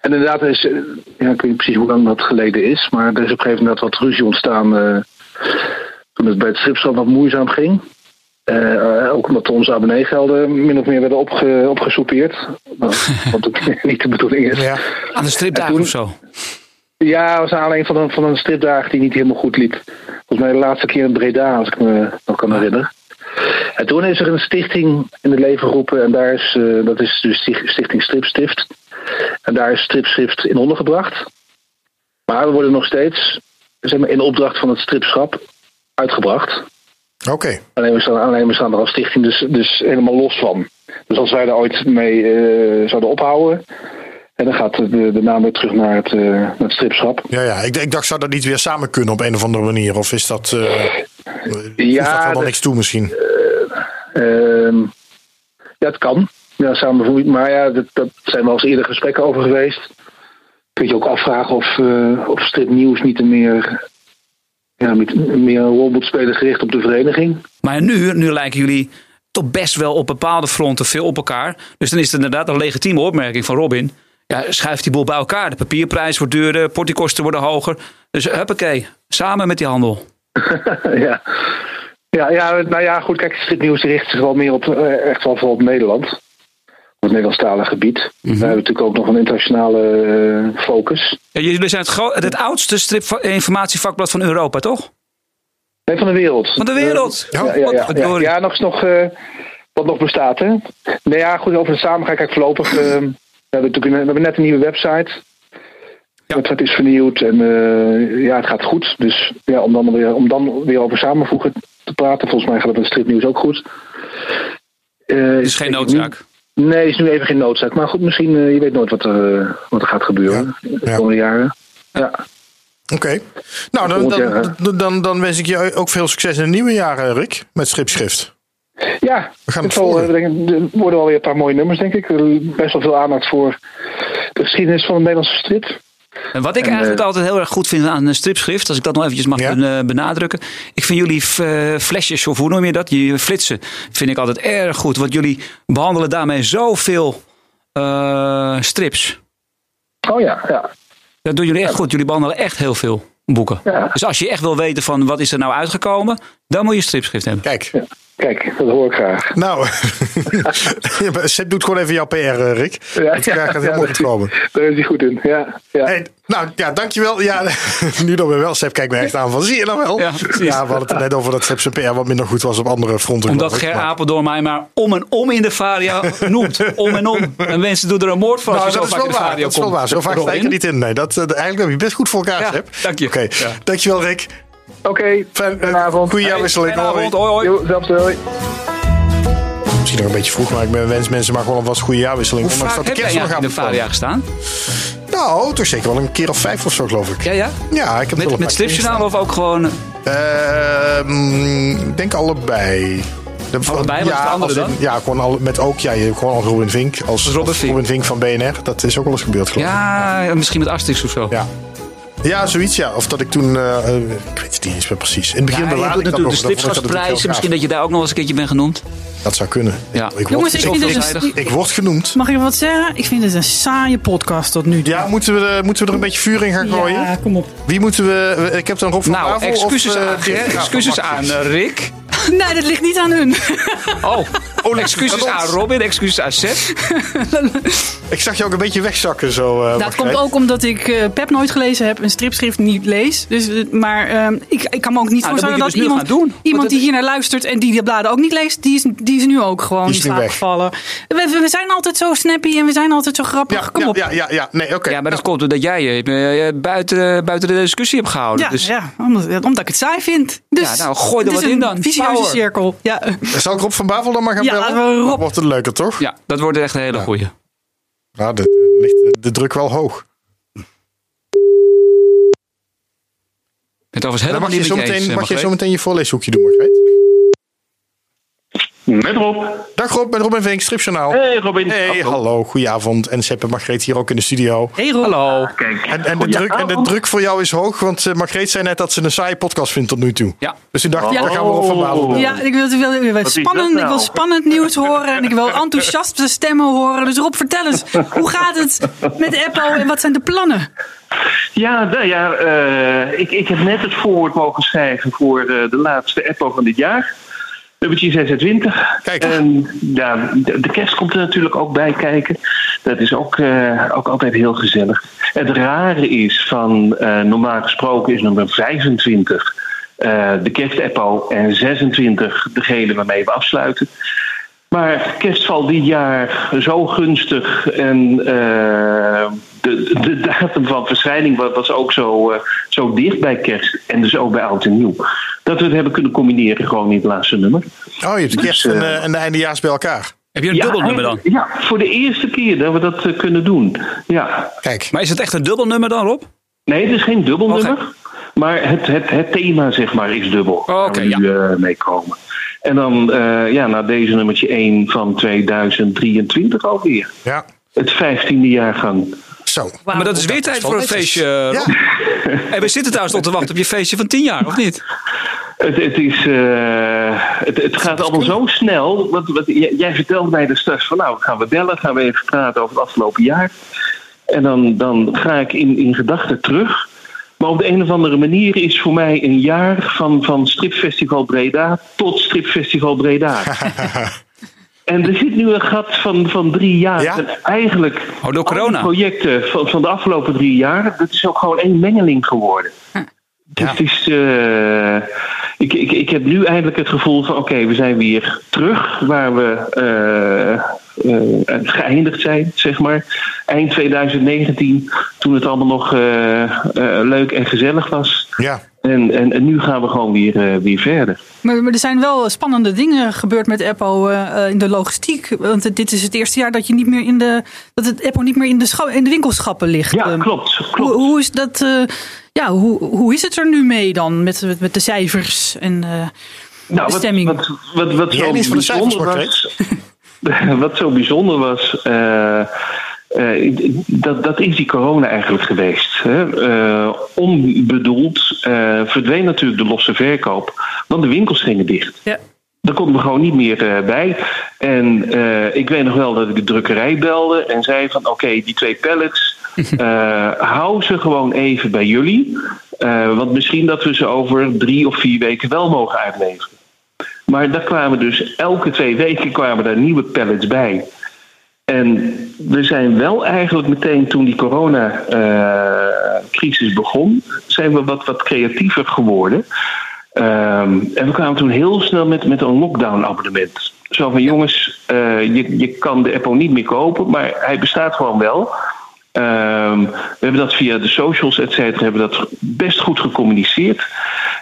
En inderdaad, er is, eh, ja, ik weet niet precies hoe lang dat geleden is, maar er is op een gegeven moment wat ruzie ontstaan eh, toen het bij het stripschap wat moeizaam ging. Eh, ook omdat onze abonneegelden min of meer werden opge, opgesoupeerd. Wat ook niet de bedoeling is. Ja. Aan de stripdagen of zo. Ja, was alleen van een, van een stripdag die niet helemaal goed liep. Volgens mij de laatste keer in Breda, als ik me nog kan herinneren. En toen is er een stichting in het leven geroepen. En daar is, eh, dat is dus Stich- Stichting Stripstift. En daar is stripschrift in ondergebracht. Maar we worden nog steeds zeg maar, in opdracht van het stripschap uitgebracht. Oké. Alleen we staan, alleen we staan er als stichting dus, dus helemaal los van. Dus als wij er ooit mee eh, zouden ophouden... En dan gaat de, de naam weer terug naar het, eh, naar het stripschap. Ja, ja. Ik, ik dacht, zou dat niet weer samen kunnen op een of andere manier? Of is dat... Ja, wel niks toe misschien? Ehm, ja, het kan. Ja, samenvoeging. Maar ja, dat, dat zijn wel eens eerder gesprekken over geweest. Kun je ook afvragen of, eh of stripnieuws niet een meer, ja, met- meer een rol moet spelen gericht op de vereniging. Maar nu, nu lijken jullie toch best wel op bepaalde fronten veel op elkaar. Dus dan is het inderdaad een legitieme opmerking van Robin. Ja, schuif die boel bij elkaar. De papierprijs wordt duurder, portiekosten worden hoger. Dus huppakee, samen met die handel. ja. Ja, ja, nou ja, goed. Kijk, stripnieuws richt zich wel meer op, eh, echt wel vooral op Nederland. Op het Nederlandstalige gebied. We hebben natuurlijk ook nog een internationale eh, focus. Ja, jullie zijn het, het oudste strip-informatievakblad van Europa, toch? Nee, van de wereld. Van de wereld? Ja, ja, ja, ja, ja, ja, nog eens nog, eh, wat nog bestaat, hè? Nee, ja, goed, over de samengaan. Kijk, voorlopig. eh, we, hebben natuurlijk we hebben net een nieuwe website. De website is vernieuwd en eh, ja, het gaat goed. Dus ja, om dan weer, om dan weer over samenvoegen te praten, volgens mij gaat het met stripnieuws ook goed. Eh, is geen noodzaak. Nee, is nu even geen noodzaak. Maar goed, misschien, eh, je weet nooit wat er, eh, wat er gaat gebeuren de komende jaren. Ja. Oké. Nou, dan, dan, dan, dan, wens ik je ook veel succes in het nieuwe jaar, eh, Rick. Met stripschrift. Ja, We gaan het het zal, denk er worden alweer een paar mooie nummers, denk ik. Best wel veel aandacht voor de geschiedenis van de Nederlandse strip. En wat ik En, eigenlijk eh, altijd heel erg goed vind aan een stripschrift, als ik dat nog eventjes mag eh, benadrukken. Ik vind jullie eh, flesjes, of hoe noem je dat? Je flitsen, vind ik altijd erg goed. Want jullie behandelen daarmee zoveel eh, strips. Oh ja, ja. Dat doen jullie echt goed. Jullie behandelen echt heel veel boeken. Dus als je echt wil weten van wat is er nou uitgekomen, dan moet je een stripschrift hebben. Kijk. Kijk, dat hoor ik graag. Nou, Sepp doet gewoon even jouw PR, eh, Rick. Ja, daar gaat het helemaal goed komen. Daar is hij goed in, ja. ja. Hey, nou ja, dankjewel. Ja, nu dan weer wel. Sepp kijkt me echt aan van, zie je nou wel? Ja, we hadden het er net over dat Sepp zijn PR wat minder goed was op andere fronten. Omdat. Ger Maar- Apeldoorn mij maar om en om in de varia noemt. Om en om. En mensen doen er een moord van als Nou, je dat zo is vaak wel in de waar. varia Dat is wel waar. Zo vaak sta ik er Robin? niet in. Nee, dat, eh, eigenlijk heb je best goed voor elkaar, Ja, Sepp. dank je. Oké, dankjewel Rick. Oké, fijne avond. Goeie jaarwisseling. Fijne avond. Hoi, hoi. Jo, zelfs, hoi. Misschien nog een beetje vroeg, maar ik ben wens mensen maar gewoon alvast goede jaarwisseling. Hoe vaak dat de heb kerst jij in de moet gestaan? Nou, toch zeker wel een keer of vijf of zo, geloof ik. Ja, ja? Ja, ik heb wel Met, een met stripjournaal of ook gewoon... Ehm, Ik denk allebei. De- Allebei? Wat is de andere in- dan? Ja, gewoon al, met ook ja, je, gewoon als Robin Vink. Als, Robin als Vink. Robin Vink van BNR. Dat is ook wel eens gebeurd, geloof ik. Ja, misschien met Asterix of zo. Ja. Ja, zoiets ja. Of dat ik toen, eh, eh, ik weet het niet eens meer precies. In het begin Ja, bewaarde ik dat natuurlijk de heel Misschien dat je daar ook nog eens een keertje bent genoemd. Dat zou kunnen. Ja. Ik word, Jongens, ik vind ik, het een- ik word genoemd. Mag ik wat zeggen? Ik vind het een saaie podcast tot nu toe. Ja, moeten we, er- moeten we er een beetje vuur in gaan gooien? Ja, kom op. Wie moeten we... Ik heb dan Rob van Nou, excuses of, eh, aan, excuses van aan eh, Rick. Nee, dat ligt niet aan hun. Oh, excuses aan Robin, excuses aan Seth. Ik zag je ook een beetje wegzakken zo. eh, Dat komt ook omdat ik eh, Pep nooit gelezen heb, een stripschrift niet lees. Dus, eh, maar ehm, ik, ik kan me ook niet Nou, voorstellen dat dus iemand, doen. iemand die hier naar luistert en die de bladen ook niet leest, die is, die is nu ook gewoon gevallen. We, we zijn altijd zo snappy en we zijn altijd zo grappig. Ja, kom ja, op. ja, ja, ja. Nee, oké. Ja, maar dat komt doordat jij je buiten, buiten de discussie hebt gehouden. Ja, dus, ja, omdat, omdat ik het saai vind. Dus, Ja, nou, gooi er wat in een dan. vicieuze cirkel. Ja. Zal ik Rob van Bavel dan maar gaan Ja. Dan wordt het leuker, toch? ja, dat wordt echt een hele goeie. Nou, de, ligt de, de druk wel hoog. Het was helemaal mag je niet zo met je eens, meteen, eh, mag je zo meteen je voorleeshoekje doen, Margreet. Met Rob. Dag Rob, met Robin Vink, Stripjournaal. Hey Robin. Hey, hallo, goedenavond. En Sepp en Margreet hier ook in de studio. Hey Rob. Hallo. Kijk. En, en, de druk, en de druk voor jou is hoog, want eh, Margreet zei net dat ze een saaie podcast vindt tot nu toe. Ja. Dus ik dacht, Ja. daar gaan we Rob van. Ja, ik wil, ik wil, ik wil is spannend, ik wil nou? spannend nieuws horen en ik wil enthousiaste stemmen horen. Dus Rob, vertel eens, hoe gaat het met Apple en wat zijn de plannen? Ja, nou ja eh, ik, ik heb net het voorwoord mogen schrijven voor eh, de laatste Apple van dit jaar. Nummertje 26. Kijk. En ja, de, de kerst komt er natuurlijk ook bij kijken. Dat is ook, eh, ook altijd heel gezellig. Het rare is van, eh, normaal gesproken is nummer 25 eh, de kerst-Apple en 26 degene waarmee we afsluiten. Maar kerst valt dit jaar zo gunstig en eh, de, de datum van verschijning wa- was ook zo, eh, zo dicht bij kerst en dus ook bij oud en nieuw. Dat we het hebben kunnen combineren gewoon in het laatste nummer. Oh, je hebt de kerst Dus, en, eh, en de eindejaars bij elkaar. Heb je een dubbelnummer dan? Ja, voor de eerste keer dat we dat kunnen doen. Ja. Kijk, Maar is het echt een dubbelnummer dan, Rob? Nee, het is geen dubbelnummer. Oké. Maar het, het, het thema, zeg maar, is dubbel. oké, Waar we nu eh, mee komen. En dan, eh, ja, na deze nummertje 1 van 2023 alweer. ja, Het 15e jaargang. zo. Maar dat is weer tijd voor een feestje, eh. Ja, En we zitten trouwens nog te wachten op je feestje van 10 jaar, of niet? Het, het, is, eh, het, het gaat allemaal zo snel. Want, wat, jij, vertelde mij dus straks van nou, gaan we bellen, gaan we even praten over het afgelopen jaar. En dan, dan ga ik in, in gedachten terug. Maar op de een of andere manier is voor mij een jaar van, van Stripfestival Breda tot Stripfestival Breda. en er zit nu een gat van, van drie jaar. Ja? En eigenlijk Oh, door corona. projecten van, van de afgelopen drie jaar, dat is ook gewoon één mengeling geworden. Dus het is, eh, ik, ik, ik heb nu eindelijk het gevoel van oké, we zijn weer terug waar we eh, geëindigd zijn, zeg maar. Eind 2019, toen het allemaal nog eh, eh, leuk en gezellig was. ja. En, en, en nu gaan we gewoon weer, eh, weer verder. Maar, maar er zijn wel spannende dingen gebeurd met Apple eh, eh, in de logistiek. Want dit is het eerste jaar dat je niet meer in de dat het Apple niet meer in de, scha- in de winkelschappen ligt. Ja, Ehm, klopt. Hoe, klopt. hoe is dat? eh, ja, hoe, hoe is het er nu mee dan met, met, met de cijfers en eh, Nou, de wat, stemming? wat, wat, wat zo bijzonder was, wat zo bijzonder was, eh, eh, dat, dat is die corona eigenlijk geweest. Hè? Eh, onbedoeld verdween natuurlijk de losse verkoop, want de winkels gingen dicht. ja. Daar konden we gewoon niet meer bij. En ik weet nog wel dat ik de drukkerij belde en zei van oké, die twee pallets, hou ze gewoon even bij jullie. Want misschien dat we ze over drie of vier weken wel mogen uitleveren. Maar daar kwamen dus elke twee weken kwamen daar nieuwe pallets bij. En we zijn wel eigenlijk meteen toen die coronacrisis begon, zijn we wat, wat creatiever geworden. Ehm, en we kwamen toen heel snel met, met een lockdown-abonnement. Zo van jongens, eh, je, je kan de Apple niet meer kopen, maar hij bestaat gewoon wel. Ehm, we hebben dat via de socials, et cetera, hebben dat best goed gecommuniceerd.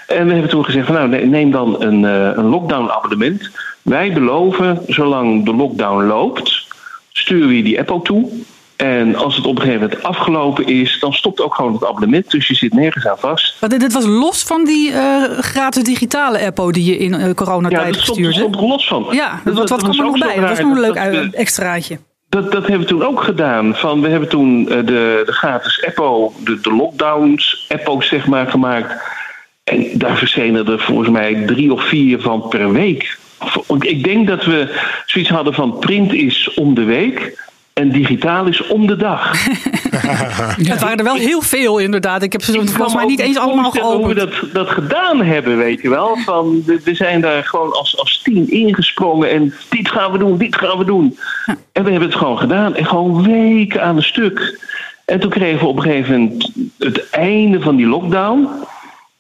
En we hebben toen gezegd van nou, ne- neem dan een, eh, een lockdown-abonnement. Wij beloven, zolang de lockdown loopt, sturen we je die Apple toe. En als het op een gegeven moment afgelopen is, dan stopt ook gewoon het abonnement. Dus je zit nergens aan vast. Maar dit, was los van die eh, gratis digitale Apple die je in eh, coronatijd dat stond, gestuurd stond hebt. er los van. Ja, was kwam er ook nog bij? Dat was nog een leuk dat, extraatje. Dat, dat hebben we toen ook gedaan. Van, we hebben toen eh, de, de gratis Apple, de, lockdowns Apple's zeg maar gemaakt. En daar verschenen er volgens mij drie of vier van per week. Ik denk dat we zoiets hadden van print is om de week en digitaal is om de dag. Het waren er wel heel veel inderdaad. Ik heb ze volgens mij niet eens allemaal voorstellen Hoe we geopend. dat, dat gedaan hebben, weet je wel. Van, we, we zijn daar gewoon als, als team ingesprongen en dit gaan we doen, dit gaan we doen. En we hebben het gewoon gedaan en gewoon weken aan een stuk. En toen kregen we op een gegeven moment het einde van die lockdown.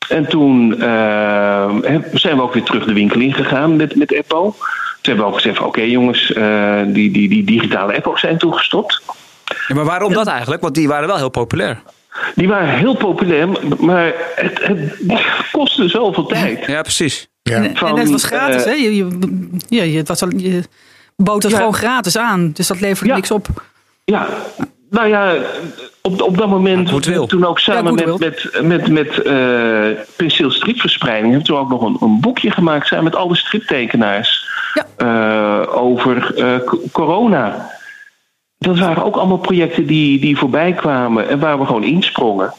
En toen eh, zijn we ook weer terug de winkel ingegaan met, met Apple. Toen hebben ook gezegd: van, oké jongens, eh, die, die, die digitale Apples zijn toegestopt. Ja, maar waarom dat eigenlijk? Want die waren wel heel populair. Die waren heel populair, maar het, het kostte zoveel tijd. Ja, precies. Ja. En, het was gratis, eh, hè? Je, je, ja, je, het was al, je bood het Ja. gewoon gratis aan. Dus dat leverde Ja. niks op. Ja, nou ja, op, op dat moment, toen ook samen Ja, met, met, met, met eh, Penseel Stripverspreiding, hebben we toen ook nog een, een boekje gemaakt samen met alle striptekenaars. Eh, over eh, corona. Dat waren ook allemaal projecten die, die voorbij kwamen en waar we gewoon insprongen.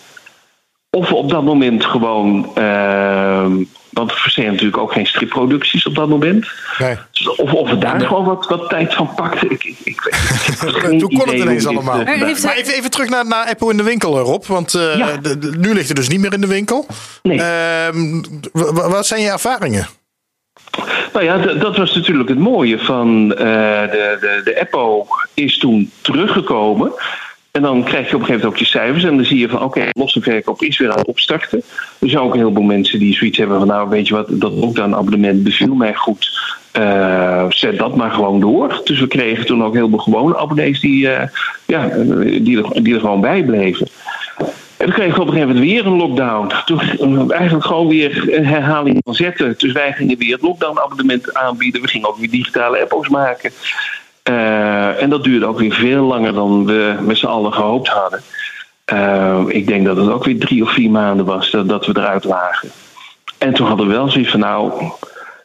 Of we op dat moment gewoon. ehm, want we verstehen natuurlijk ook geen stripproducties op dat moment. Nee. Of, of we daar gewoon wat, wat tijd van pakten. Ik, ik, ik Toen kon het ineens dit, allemaal. eh, Maar even, even terug naar, naar Apple in de winkel, Rob. Want eh, Ja. de- de- nu ligt het dus niet meer in de winkel. Nee. Ehm, wat zijn je ervaringen? Nou ja, dat was natuurlijk het mooie van eh, de, de, de is toen teruggekomen. En dan krijg je op een gegeven moment ook je cijfers. En dan zie je van oké, losse verkoop is weer aan het opstarten. Er zijn ook een heleboel mensen die zoiets hebben van nou weet je wat, dat lockdown abonnement beviel mij goed. Eh, zet dat maar gewoon door. Dus we kregen toen ook heel veel gewone abonnees die, eh, ja, die, die er gewoon bij bleven. En toen kregen we op een gegeven moment weer een lockdown. Toen eh, eigenlijk gewoon weer een herhaling van zetten. Dus wij gingen weer het lockdown-abonnement aanbieden. We gingen ook weer digitale app's maken. Eh, en dat duurde ook weer veel langer dan we met z'n allen gehoopt hadden. Eh, ik denk dat het ook weer drie of vier maanden was dat, we eruit lagen. En toen hadden we wel zoiets van, nou,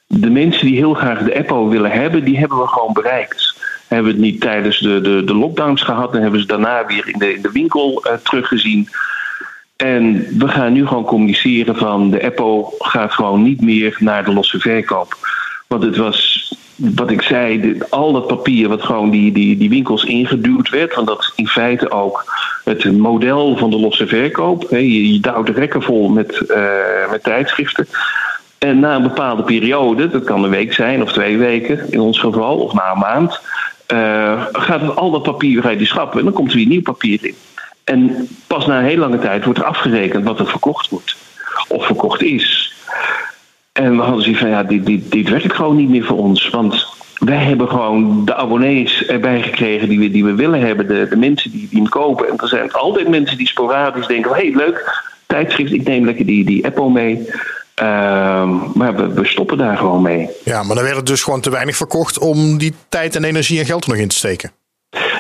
de mensen die heel graag de Apple willen hebben, die hebben we gewoon bereikt. Hebben we het niet tijdens de, de, de lockdowns gehad, dan hebben ze daarna weer in de, in de winkel teruggezien. En we gaan nu gewoon communiceren van de Apple gaat gewoon niet meer naar de losse verkoop. Want het was, wat ik zei, al dat papier wat gewoon die, die, die winkels ingeduwd werd. Want dat is in feite ook het model van de losse verkoop. Je, je duwt de rekken vol met, eh, met tijdschriften. En na een bepaalde periode, dat kan een week zijn of twee weken in ons geval, of na een maand, eh, gaat al dat papier uit die schappen en dan komt er weer nieuw papier in. En pas na een hele lange tijd wordt er afgerekend wat er verkocht wordt. Of verkocht is. En we hadden zoiets van, ja, dit, dit, dit werkt gewoon niet meer voor ons. Want wij hebben gewoon de abonnees erbij gekregen die we, die we willen hebben. De, de mensen die, die hem kopen. En er zijn altijd mensen die sporadisch denken, hé, hey, leuk, tijdschrift, ik neem lekker die, die Apple mee. Ehm, maar we, we stoppen daar gewoon mee. Ja, maar dan werd het dus gewoon te weinig verkocht om die tijd en energie en geld nog in te steken.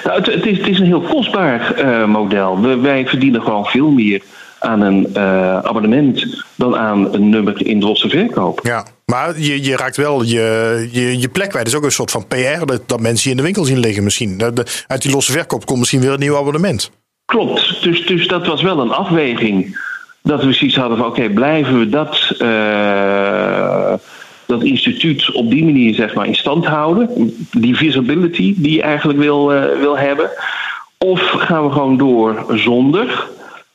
Nou, het, het, is, het is een heel kostbaar eh, model. We, wij verdienen gewoon veel meer aan een eh, abonnement dan aan een nummer in de losse verkoop. Ja, maar je, je raakt wel je, je, je plek kwijt. Dat is ook een soort van PR dat, dat mensen je in de winkel zien liggen misschien. De- uit die losse verkoop komt misschien weer een nieuw abonnement. Klopt, dus, dus dat was wel een afweging. Dat we zoiets hadden van oké, blijven we dat, eh, dat instituut op die manier zeg maar, in stand houden? Die visibility die je eigenlijk wil, eh, wil hebben. Of gaan we gewoon door zonder?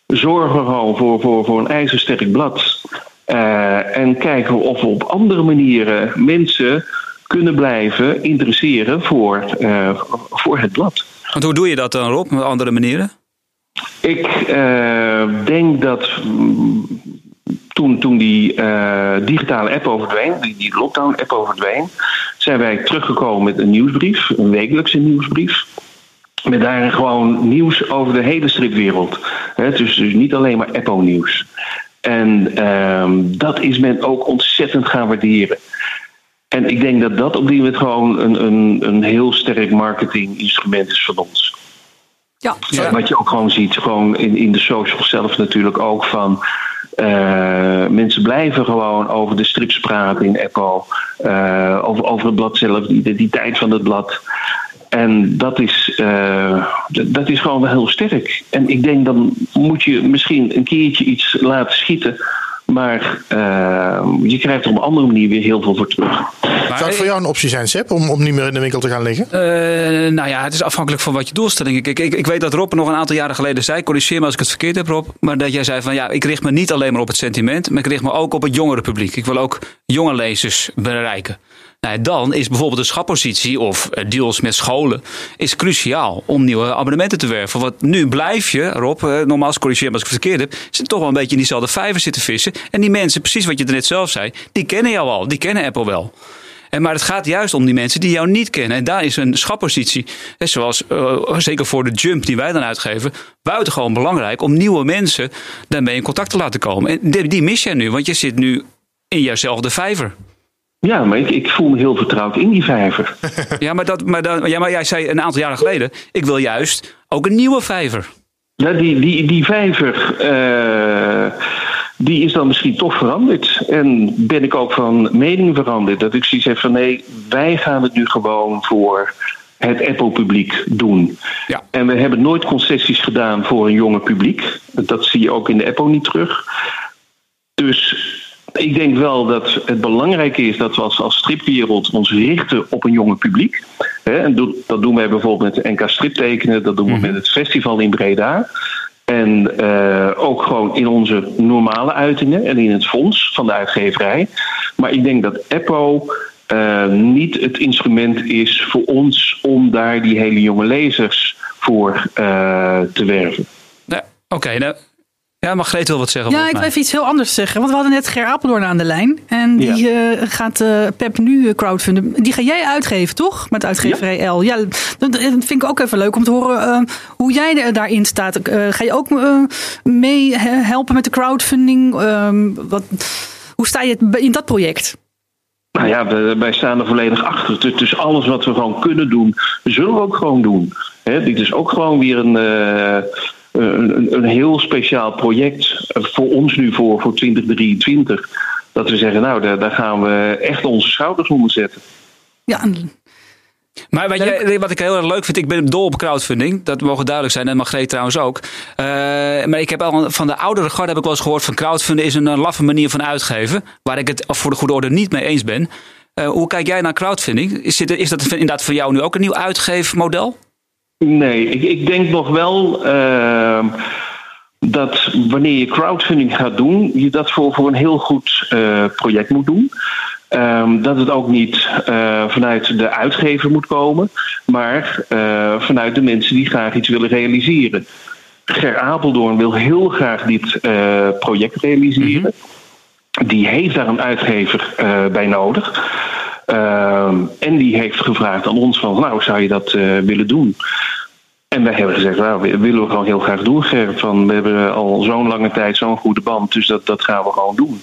Zorgen we gewoon voor, voor, voor een ijzersterk blad. Eh, en kijken we of we op andere manieren mensen kunnen blijven interesseren voor, eh, voor het blad. Want hoe doe je dat dan, Rob, met andere manieren? Ik denk dat mm, toen, toen die eh, digitale app overdween, die, die lockdown-app overdween, zijn wij teruggekomen met een nieuwsbrief, een wekelijkse nieuwsbrief. Met daarin gewoon nieuws over de hele stripwereld. Hè, dus, dus niet alleen maar Apple-nieuws. En ehm, dat is men ook ontzettend gaan waarderen. En ik denk dat dat op die moment gewoon een, een, een heel sterk marketinginstrument is van ons. Ja. Ja. Wat je ook gewoon ziet, gewoon in, in de social zelf natuurlijk ook van. Eh, mensen blijven gewoon over de strips praten in Apple. eh, over, het blad zelf, de identiteit van het blad. En dat is, eh, dat is gewoon wel heel sterk. En ik denk dan moet je misschien een keertje iets laten schieten. Maar eh, je krijgt er op een andere manier weer heel veel voor terug. Zou het voor jou een optie zijn, Sepp, om, om niet meer in de winkel te gaan liggen? Eh, nou ja, het is afhankelijk van wat je doelstelling is. Ik, ik, ik weet dat Rob nog een aantal jaren geleden zei, corrigeer me als ik het verkeerd heb Rob, maar dat jij zei van ja, ik richt me niet alleen maar op het sentiment, maar ik richt me ook op het jongere publiek. Ik wil ook jonge lezers bereiken. Nou, dan is bijvoorbeeld de schappositie of eh, deals met scholen is cruciaal om nieuwe abonnementen te werven. Want nu blijf je, Rob, eh, nogmaals corrigeer als ik het verkeerd heb, zit toch wel een beetje in diezelfde vijver zitten vissen. En die mensen, precies wat je er net zelf zei, die kennen jou al, die kennen Apple wel. En maar het gaat juist om die mensen die jou niet kennen. En daar is een schappositie, zoals eh, zeker voor de jump die wij dan uitgeven, buitengewoon belangrijk om nieuwe mensen daarmee in contact te laten komen. En die, die mis jij nu, want je zit nu in jouwzelfde vijver. Ja, maar ik, ik voel me heel vertrouwd in die vijver. Ja maar, dat, maar, ja, maar jij zei een aantal jaren geleden, ik wil juist ook een nieuwe vijver. Ja, die, die, die vijver, eh, die is dan misschien toch veranderd. En ben ik ook van mening veranderd. Dat ik zoiets heb van nee, wij gaan het nu gewoon voor het Apple-publiek doen. Ja. En we hebben nooit concessies gedaan voor een jonge publiek. Dat zie je ook in de Apple niet terug. Dus ik denk wel dat het belangrijk is dat we als, als stripwereld ons richten op een jonge publiek. En do- dat doen wij bijvoorbeeld met NK Striptekenen, dat doen we met het festival in Breda. En eh, ook gewoon in onze normale uitingen en in het fonds van de uitgeverij. Maar ik denk dat Eppo eh, niet het instrument is voor ons om daar die hele jonge lezers voor eh, te werven. Ja, Oké, nou, ja, Margreet wil wat zeggen. Ja, ik wil even iets heel anders zeggen. Want we hadden net Ger Apeldoorn aan de lijn. En die eh, gaat eh, Pep nu eh, crowdfunden. Die ga jij uitgeven, toch? Met uitgeverij L. Ja, dat vind ik ook even leuk om te horen hoe jij er- daarin staat. Eh, ga je ook mee he- helpen met de crowdfunding? Ehm, wat, hoe sta je in dat project? Nou ja, we- wij staan er volledig achter. Dus, alles wat we gewoon kunnen doen, zullen we ook gewoon doen. Hè, dit is ook gewoon weer een, eh, een, een- een heel speciaal project voor ons nu voor, voor 2023. Dat we zeggen, nou, daar, daar gaan we echt onze schouders onder zetten. Ja, en- Maar wat, jij, wat ik heel erg leuk vind, ik ben dol op crowdfunding. Dat mogen duidelijk zijn. En Margreet trouwens ook. Eh, maar ik heb al van de oudere garde heb ik wel eens gehoord van crowdfunding is een, eh, laffe manier van uitgeven. Waar ik het voor de goede orde niet mee eens ben. Eh, hoe kijk jij naar crowdfunding? Is, dit, is dat inderdaad voor jou nu ook een nieuw uitgeefmodel? Nee, ik, ik denk nog wel ehm, dat wanneer je crowdfunding gaat doen, je dat voor, voor een heel goed eh, project moet doen. Ehm, dat het ook niet eh, vanuit de uitgever moet komen, maar eh, vanuit de mensen die graag iets willen realiseren. Ger Apeldoorn wil heel graag dit project realiseren. Die heeft daar een uitgever bij nodig. Ehm, en die heeft gevraagd aan ons van, nou, zou je dat eh, willen doen? En wij hebben gezegd, nou, willen we gewoon heel graag doen, Ger. Van, we hebben al zo'n lange tijd zo'n goede band, dus dat, dat gaan we gewoon doen.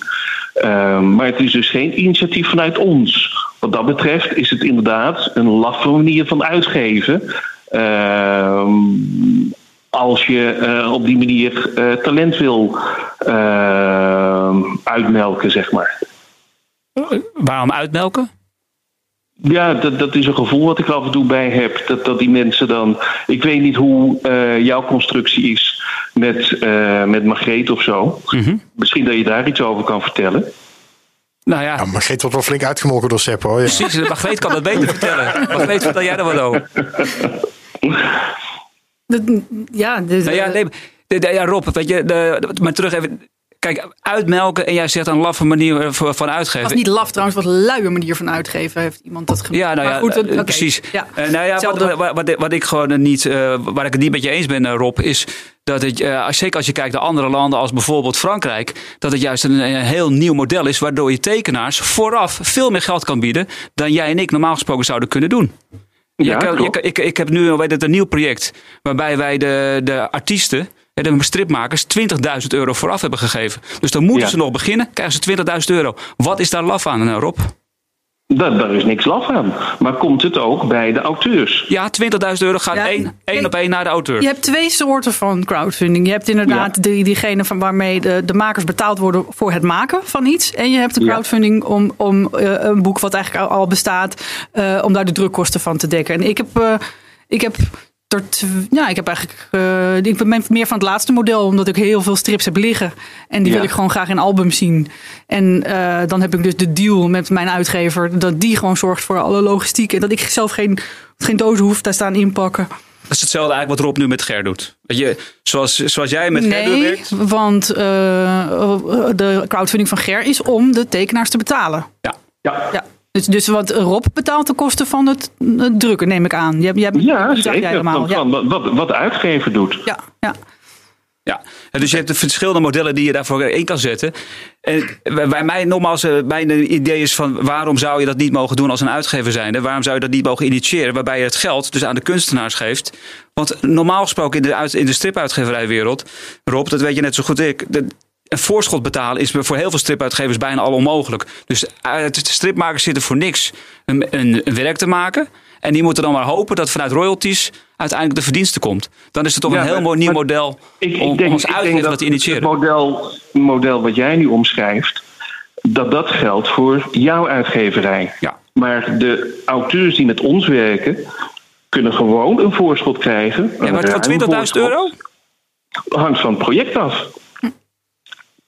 Ehm, maar het is dus geen initiatief vanuit ons. Wat dat betreft is het inderdaad een laffe manier van uitgeven. Ehm, als je eh, op die manier eh, talent wil uitmelken, zeg maar. Waarom uitmelken? Ja, dat, dat is een gevoel wat ik af en toe bij heb. Dat, dat die mensen dan. Ik weet niet hoe eh, jouw constructie is met, eh met Margreet of zo. Misschien dat je daar iets over kan vertellen. Nou ja, Ja, Margreet wordt wel flink uitgemolken door Sepp hoor. Ja. precies. Margreet kan dat beter vertellen. Margreet, vertel jij er wat over? dat- ja, dus, Nou ja, nee, de- de- ja, Rob, weet je, de, maar terug even. Kijk, uitmelken en jij zegt een laffe manier eh, van Het uitgeven. was niet laf trouwens, het was een luie manier van uitgeven. Heeft iemand dat gemaakt? Ja, nou ja, goed, eh, precies. Ja. Eh, nou ja, wat, wat, wat, wat ik gewoon niet, eh, waar ik het niet met je eens ben, Rob, is dat het, eh, als- zeker als je kijkt naar andere landen als bijvoorbeeld Frankrijk, dat het juist een, een heel nieuw model is, waardoor je tekenaars vooraf veel meer geld kan bieden dan jij en ik normaal gesproken zouden kunnen doen. Ja, kan- ik, ik heb nu weet het, een nieuw project waarbij wij de, de artiesten, de stripmakers, 20.000 euro vooraf hebben gegeven. Dus dan moeten Ja. ze nog beginnen, krijgen ze 20.000 euro. Wat is daar laf aan, eh, Rob? Daar, daar is niks laf aan. Maar komt het ook bij de auteurs? Ja, 20.000 euro gaat Ja, één, één op één naar de auteur. Je hebt twee soorten van crowdfunding. Je hebt inderdaad die, diegene van waarmee de, de makers betaald worden voor het maken van iets. En je hebt de Ja. crowdfunding om, om eh, een boek wat eigenlijk al, al bestaat, eh, om daar de drukkosten van te dekken. En ik heb, eh, ik heb er ja, ik heb eigenlijk. eh, ik ben meer van het laatste model, omdat ik heel veel strips heb liggen. En die Ja. wil ik gewoon graag in album zien. En eh, dan heb ik dus de deal met mijn uitgever, dat die gewoon zorgt voor alle logistiek. En dat ik zelf geen, geen dozen hoef daar staan inpakken. Dat is hetzelfde eigenlijk wat Rob nu met Ger doet. Je, zoals, zoals jij met Ger Nee, werkt. want eh, de crowdfunding van Ger is om de tekenaars te betalen. Ja. Ja, Ja. Dus, dus wat Rob betaalt de kosten van het, het drukken, neem ik aan. Je je hebt, ja jij zeker. helemaal. Want, Ja. van wat, wat, uitgever doet. Ja, ja. Ja, dus je hebt de verschillende modellen die je daarvoor in kan zetten. En bij mij, nogmaals, eh, mijn idee is van waarom zou je dat niet mogen doen als een uitgever zijnde? Waarom zou je dat niet mogen initiëren? Waarbij je het geld dus aan de kunstenaars geeft. Want normaal gesproken in de, uit, in de stripuitgeverijwereld, Rob, dat weet je net zo goed als ik. Een voorschot betalen is voor heel veel stripuitgevers bijna al onmogelijk. Dus de stripmakers zitten voor niks een, een, een werk te maken. En die moeten dan maar hopen dat vanuit royalties uiteindelijk de verdienste komt. Dan is het toch Ja, een heel maar- mooi nieuw model Ik, om, ik denk, om denk uitgever dat dat te het model, model wat jij nu omschrijft, dat dat geldt voor jouw uitgeverij. Ja. Maar de auteurs die met ons werken, kunnen gewoon een voorschot krijgen. Ja, maar ruim 20.000 voorschot. euro? Hangt van het project af.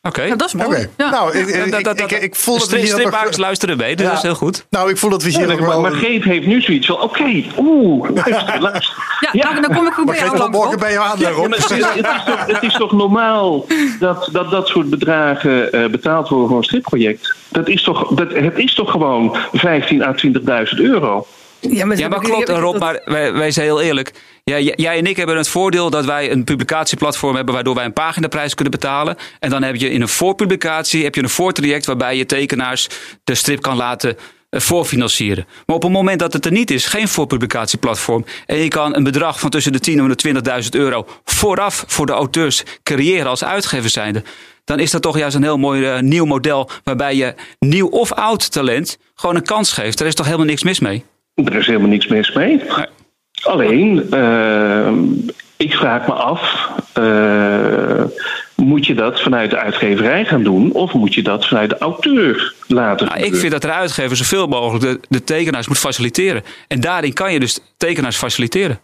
Oké. Ja, dat is mooi. Ja. Nou, ik, ik, Dat- dat- ik, dat- ik voel dat we hier. Stripmakers luisteren mee, dus Ja. dat is heel goed. Nou, ik voel dat we hier nog maar, wel... maar Geet heeft nu zoiets van: oké, oeh, luister, luister. Ja, nou, dan kom ik ook bij Maar jou morgen ben je aan, maar het, is, het is toch, het is toch normaal dat dat, dat soort bedragen eh, betaald worden voor een stripproject? Dat is toch, dat, het is toch gewoon 15.000 à 20.000 euro? Ja, maar, Ja, maar klopt, dat- Rob, maar wij, wij zijn heel eerlijk. Ja, jij en ik hebben het voordeel dat wij een publicatieplatform hebben waardoor wij een paginaprijs kunnen betalen. En dan heb je in een voorpublicatie heb je een voortraject waarbij je tekenaars de strip kan laten eh, voorfinancieren. Maar op het moment dat het er niet is, geen voorpublicatieplatform, en je kan een bedrag van tussen de 10 en de 20.000 euro vooraf voor de auteurs creëren als uitgever zijnde, dan is dat toch juist een heel mooi eh, nieuw model waarbij je nieuw of oud talent gewoon een kans geeft. Daar is toch helemaal niks mis mee? Er is helemaal niks mis mee. Nee. Alleen, eh, ik vraag me af: eh, moet je dat vanuit de uitgeverij gaan doen, of moet je dat vanuit de auteur laten Nou, ik vind dat de uitgever zoveel mogelijk de, de tekenaars moet faciliteren. En daarin kan je dus tekenaars faciliteren.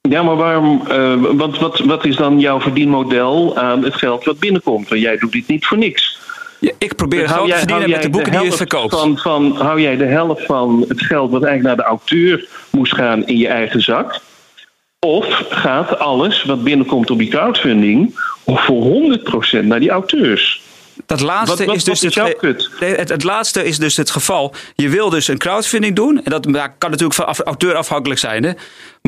Ja, maar waarom? eh, want wat, wat is dan jouw verdienmodel aan het geld wat binnenkomt? Want jij doet dit niet voor niks. Ja, ik probeer Dus geld te verdienen met de boeken die je verkoopt. Van, van, hou jij de helft van het geld wat eigenlijk naar de auteur moest gaan in je eigen zak? Of gaat alles wat binnenkomt op die crowdfunding voor 100% naar die auteurs? Dat laatste Wat- wat- is dus is het, het, het laatste is dus het geval. Je wil dus een crowdfunding doen. En dat kan natuurlijk van auteur afhankelijk zijn. Hè?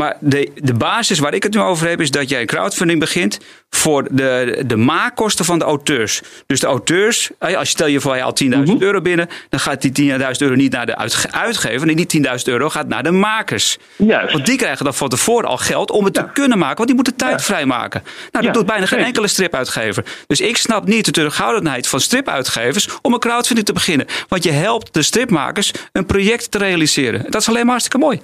Maar de, de basis waar ik het nu over heb, is dat jij een crowdfunding begint voor de, de maakkosten van de auteurs. Dus de auteurs, als je stel je voor je haalt 10.000 Mhm. euro binnen, dan gaat die 10.000 euro niet naar de uitge- uitgever. Nee, die 10.000 euro gaat naar de makers. Juist. Want die krijgen dan van tevoren al geld om het te kunnen maken. Want die moeten tijd vrijmaken. Nou, dat Ja, doet bijna geen enkele stripuitgever. Dus ik snap niet de terughoudendheid van stripuitgevers om een crowdfunding te beginnen. Want je helpt de stripmakers een project te realiseren. Dat is alleen maar hartstikke mooi.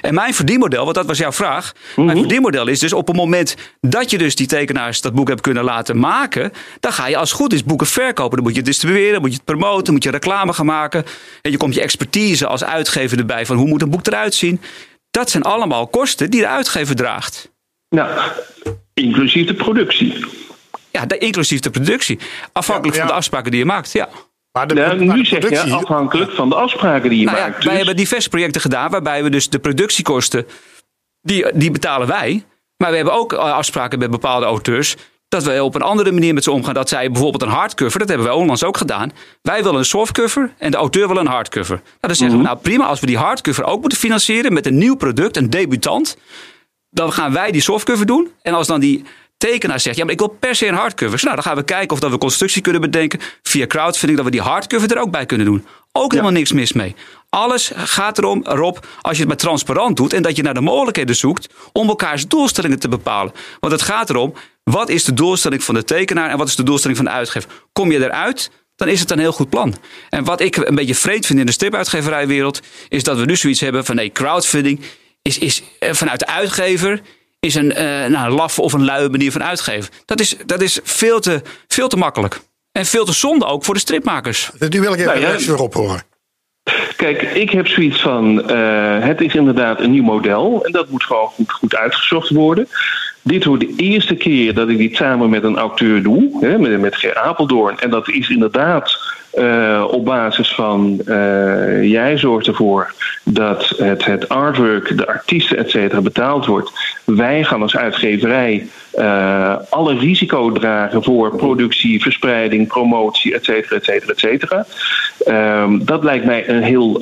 En mijn verdienmodel, want dat was jouw vraag. Mhm. Mijn verdienmodel is dus op het moment dat je dus die tekenaars dat boek hebt kunnen laten maken. Dan ga je als het goed is boeken verkopen. Dan moet je het distribueren, dan moet je het promoten, moet je reclame gaan maken. En je komt je expertise als uitgever erbij van hoe moet een boek eruit zien. Dat zijn allemaal kosten die de uitgever draagt. Nou, inclusief de productie. Ja, de- inclusief de productie. Afhankelijk Ja, ja. van de afspraken die je maakt. Ja. Maar de, Nou, maar nu de zeg je afhankelijk van de afspraken die je Nou ja, maakt. wij Dus- hebben diverse projecten gedaan waarbij we dus de productiekosten, die, die betalen wij. Maar we hebben ook eh, afspraken met bepaalde auteurs. Dat we op een andere manier met ze omgaan. Dat zij bijvoorbeeld een hardcover, dat hebben wij onlangs ook gedaan. Wij willen een softcover en de auteur wil een hardcover. Nou, dan zeggen we, nou prima, als we die hardcover ook moeten financieren met een nieuw product, een debutant. Dan gaan wij die softcover doen. En als dan die tekenaar zegt, ja, maar ik wil per se een hardcover. Nou, dan gaan we kijken of dat we constructie kunnen bedenken via crowdfunding, dat we die hardcover er ook bij kunnen doen. Ook helemaal niks mis mee. Alles gaat erom, Rob, als je het maar transparant doet en dat je naar de mogelijkheden zoekt om elkaars doelstellingen te bepalen. Want het gaat erom, wat is de doelstelling van de tekenaar en wat is de doelstelling van de uitgever? Kom je eruit, dan is het een heel goed plan. En wat ik een beetje vreemd vind in de stripuitgeverijwereld, is dat we nu zoiets hebben van nee, crowdfunding is, is eh, vanuit de uitgever is een, eh nou, een laffe of een luie manier van uitgeven. Dat is, dat is veel, te, veel te makkelijk. En veel te zonde ook voor de stripmakers. Nu wil ik even Nou ja. reactie erop horen. Kijk, ik heb zoiets van: eh, het is inderdaad een nieuw model en dat moet gewoon goed, goed uitgezocht worden. Dit wordt de eerste keer dat ik dit samen met een auteur doe, hè, met, met Ger Apeldoorn. En dat is inderdaad eh, op basis van eh, jij zorgt ervoor dat het, het artwork, de artiesten, et cetera, betaald wordt. Wij gaan als uitgeverij eh, alle risico dragen voor productie, verspreiding, promotie, et cetera, et cetera, et cetera. Ehm, dat lijkt mij een heel,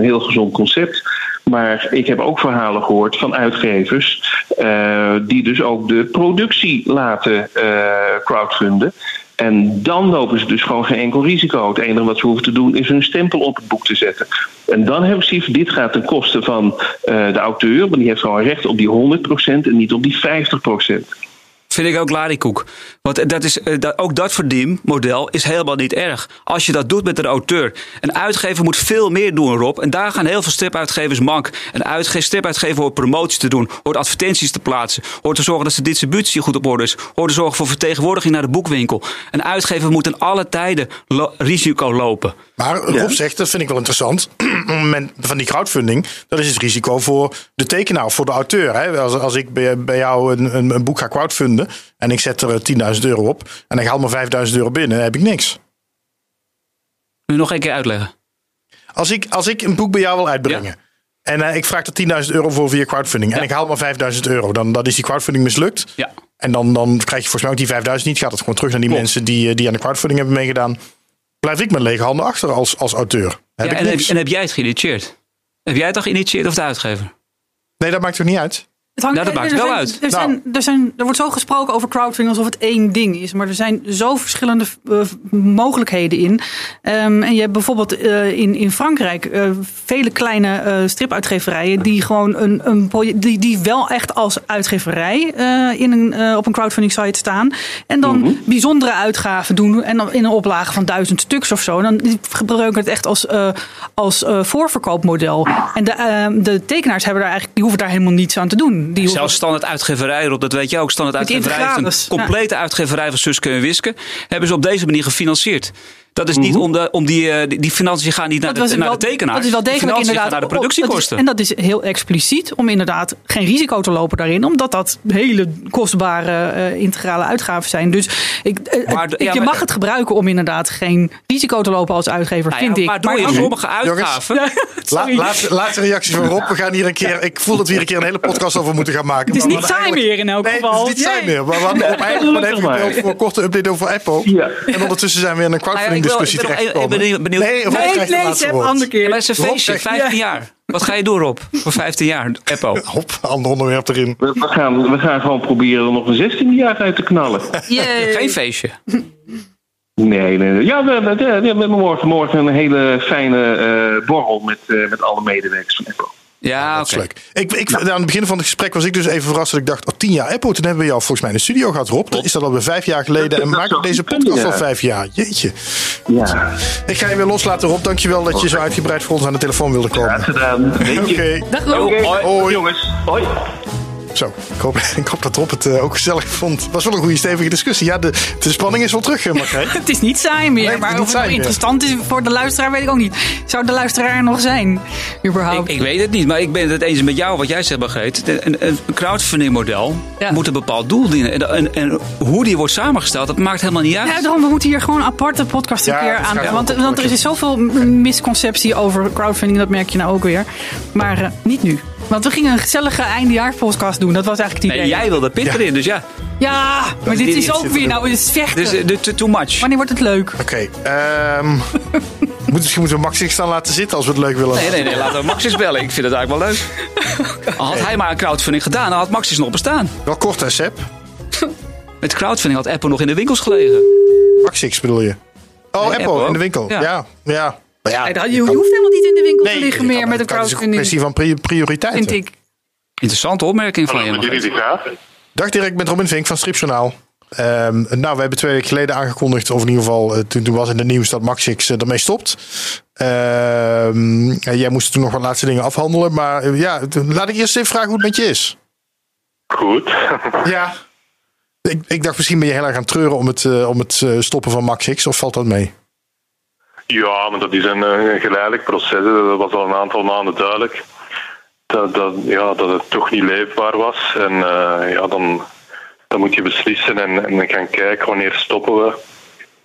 heel gezond concept. Maar ik heb ook verhalen gehoord van uitgevers eh, die dus ook de productie laten eh, crowdfunden. En dan lopen ze dus gewoon geen enkel risico. Het enige wat ze hoeven te doen is hun stempel op het boek te zetten. En dan heb ik zoiets van, dit gaat ten koste van eh, de auteur. Want die heeft gewoon recht op die 100% en niet op die 50%. Vind ik ook larikoek. Want dat is, eh, dat, ook dat verdienmodel is helemaal niet erg. Als je dat doet met een auteur. Een uitgever moet veel meer doen, Rob. En daar gaan heel veel stripuitgevers mank. Een uitge- stripuitgever hoort promoties te doen. Hoort advertenties te plaatsen. Hoort te zorgen dat de distributie goed op orde is. Hoort te zorgen voor vertegenwoordiging naar de boekwinkel. Een uitgever moet in alle tijden lo- risico lopen. Maar Rob zegt, dat vind ik wel interessant. Op het moment van die crowdfunding, dat is het risico voor de tekenaar voor de auteur. Hè? Als, als ik bij, bij jou een, een, een boek ga crowdfunden en ik zet er eh, 10.000 euro op en ik haal maar 5.000 euro binnen, dan heb ik niks. Je nog één keer uitleggen? Als ik, als ik een boek bij jou wil uitbrengen en eh, ik vraag er 10.000 euro voor via crowdfunding en ik haal maar 5.000 euro, dan, dan is die crowdfunding mislukt. Ja. En dan, dan krijg je volgens mij ook die 5000 niet. Gaat het gewoon terug naar die Klopt. mensen die, eh, die aan de crowdfunding hebben meegedaan. Blijf ik met lege handen achter als, als auteur. Heb Ja, ik en, heb, niks. en heb jij het geïnitieerd? Heb jij het toch geïnitieerd of de uitgever? Nee, dat maakt toch niet uit? Het hangt, Nou, dat maakt er wel zijn- uit. Er, Nou. zijn, er, zijn, er wordt zo gesproken over crowdfunding alsof het één ding is. Maar er zijn zo verschillende eh, mogelijkheden in. Ehm, en je hebt bijvoorbeeld eh, in, in Frankrijk eh, vele kleine eh, stripuitgeverijen... die gewoon een, een proje- die, die wel echt als uitgeverij eh, in een, op een crowdfunding site staan. En dan bijzondere uitgaven doen. En dan in een oplage van duizend stuks of zo. En dan gebruiken het echt als, eh, als eh, voorverkoopmodel. En de, eh, de tekenaars hebben daar eigenlijk, die hoeven daar helemaal niets aan te doen. Die Zelfs standaard uitgeverij, Rob, dat weet je ook. Standaard uitgeverij een complete uitgeverij van Suske en Wiske. Hebben ze op deze manier gefinancierd. Dat is niet om, de, om die, eh, die, die financiën gaan niet naar, Mhm. Dat de, naar wel- de tekenaar. Dat is wel Die degelijk inderdaad. gaan naar de productiekosten. en dat is heel expliciet om inderdaad geen risico te lopen daarin. Omdat dat hele kostbare eh, integrale uitgaven zijn. Dus ik, eh, Maar ik- ja, je maar- mag het gebruiken om inderdaad geen risico te lopen als uitgever, Nou ja, vind ik. maar door je Maar- sommige uitgaven... La, laatste, laatste reactie van Rob. We gaan hier een keer. Ik voel dat we hier een keer een hele podcast over moeten gaan maken. Het is niet saai meer in elk Nee, geval. het is niet saai Jee. meer. Maar we hadden op eigenlijk even voor een korte update over Apple. Ja. En ondertussen zijn we in een Nou ik ik ben even benieuwd- Nee, Nee, nee, andere keer. Ja, maar het is een feestje, krijgt- 15 jaar. Wat ga je doen, Rob? Voor 15 jaar, Eppo. Hop, ander onderwerp erin. We, we gaan, we gaan gewoon proberen er nog een 16 jaar uit te knallen. Geen feestje. Nee, nee, nee. Ja, we, hebben- we, we hebben morgen, morgen een hele fijne eh, borrel met, eh, met alle medewerkers van Apple. Ja, Dat is oké. leuk. Ik, ik, aan het begin van het gesprek was ik dus even verrast dat ik dacht, oh, tien jaar Apple. Toen hebben we jou volgens mij in de studio gehad, Rob. Dat is dat alweer vijf jaar geleden. En we zou deze podcast al ja. vijf jaar. Jeetje. Ja, Ik ga je weer loslaten, Rob. Dankjewel dat je zo uitgebreid voor ons aan de telefoon wilde komen. gedaan. Weet Oké. Dag Rob. Oké, Hoi. jongens. Hoi. Zo, ik hoop, ik hoop dat Rob het eh, ook gezellig vond. Het was wel een goede stevige discussie. Ja, de, de spanning is wel terug, Margreet. Het is niet saai meer, Nee, het is maar niet of het meer. interessant is voor de luisteraar weet ik ook niet. Zou de luisteraar er nog zijn, überhaupt? Ik, ik weet het niet, maar ik ben het eens met jou wat jij zegt, Margreet. Een, een crowdfunding model Ja. moet een bepaald doel dienen. En, en, en hoe die wordt samengesteld, dat maakt helemaal niet uit. Ja, daarom, we moeten hier gewoon een aparte podcast een Ja, keer aan. Want, want er is zoveel misconceptie over crowdfunding, dat merk je nou ook weer. Maar eh, niet nu. Want we gingen een gezellige eindejaarspodcast doen. Dat was eigenlijk het idee. Nee, jij wilde Pit Ja. erin, dus ja. Ja, maar dit is ook er weer nou eens vechten. Dus eh, too- much. Wanneer wordt het leuk? Oké, ehm, moet, misschien moeten we Max zich staan laten zitten als we het leuk willen. Nee, nee, nee, laten we Maxis bellen. Ik vind het eigenlijk wel leuk. Al had hij maar een crowdfunding gedaan, dan had Maxis nog bestaan. Wel kort, hè, Seb? Met crowdfunding had Apple nog in de winkels gelegen. Maxix bedoel je? Oh, Nee, Apple, Apple in de winkel. Ja, Ja. ja. Maar ja, je, je hoeft helemaal niet in de winkel te liggen meer met een dat is een crowdfunding. kwestie van pri- prioriteiten. Vind ik. Interessante opmerking van je. Hallo, met jullie Margreet. die vraag. Dag Dirk, met Robin Vink van Stripjournaal. Ehm, nou, we hebben twee weken geleden aangekondigd, of in ieder geval, eh, toen, toen was in het nieuws dat Maxix eh, ermee stopt. Ehm, en jij moest toen nog wat laatste dingen afhandelen. Maar eh, ja, laat ik eerst even vragen hoe het met je is. Goed. Ja. Ik, ik dacht misschien ben je heel erg aan het treuren om het, om het stoppen van Maxix, of valt dat mee? Ja, maar dat is een, eh, een geleidelijk proces. Dat was al een aantal maanden duidelijk. Dat, dat, ja, dat het toch niet leefbaar was. En eh, ja, dan, dan moet je beslissen en, en gaan kijken wanneer stoppen we.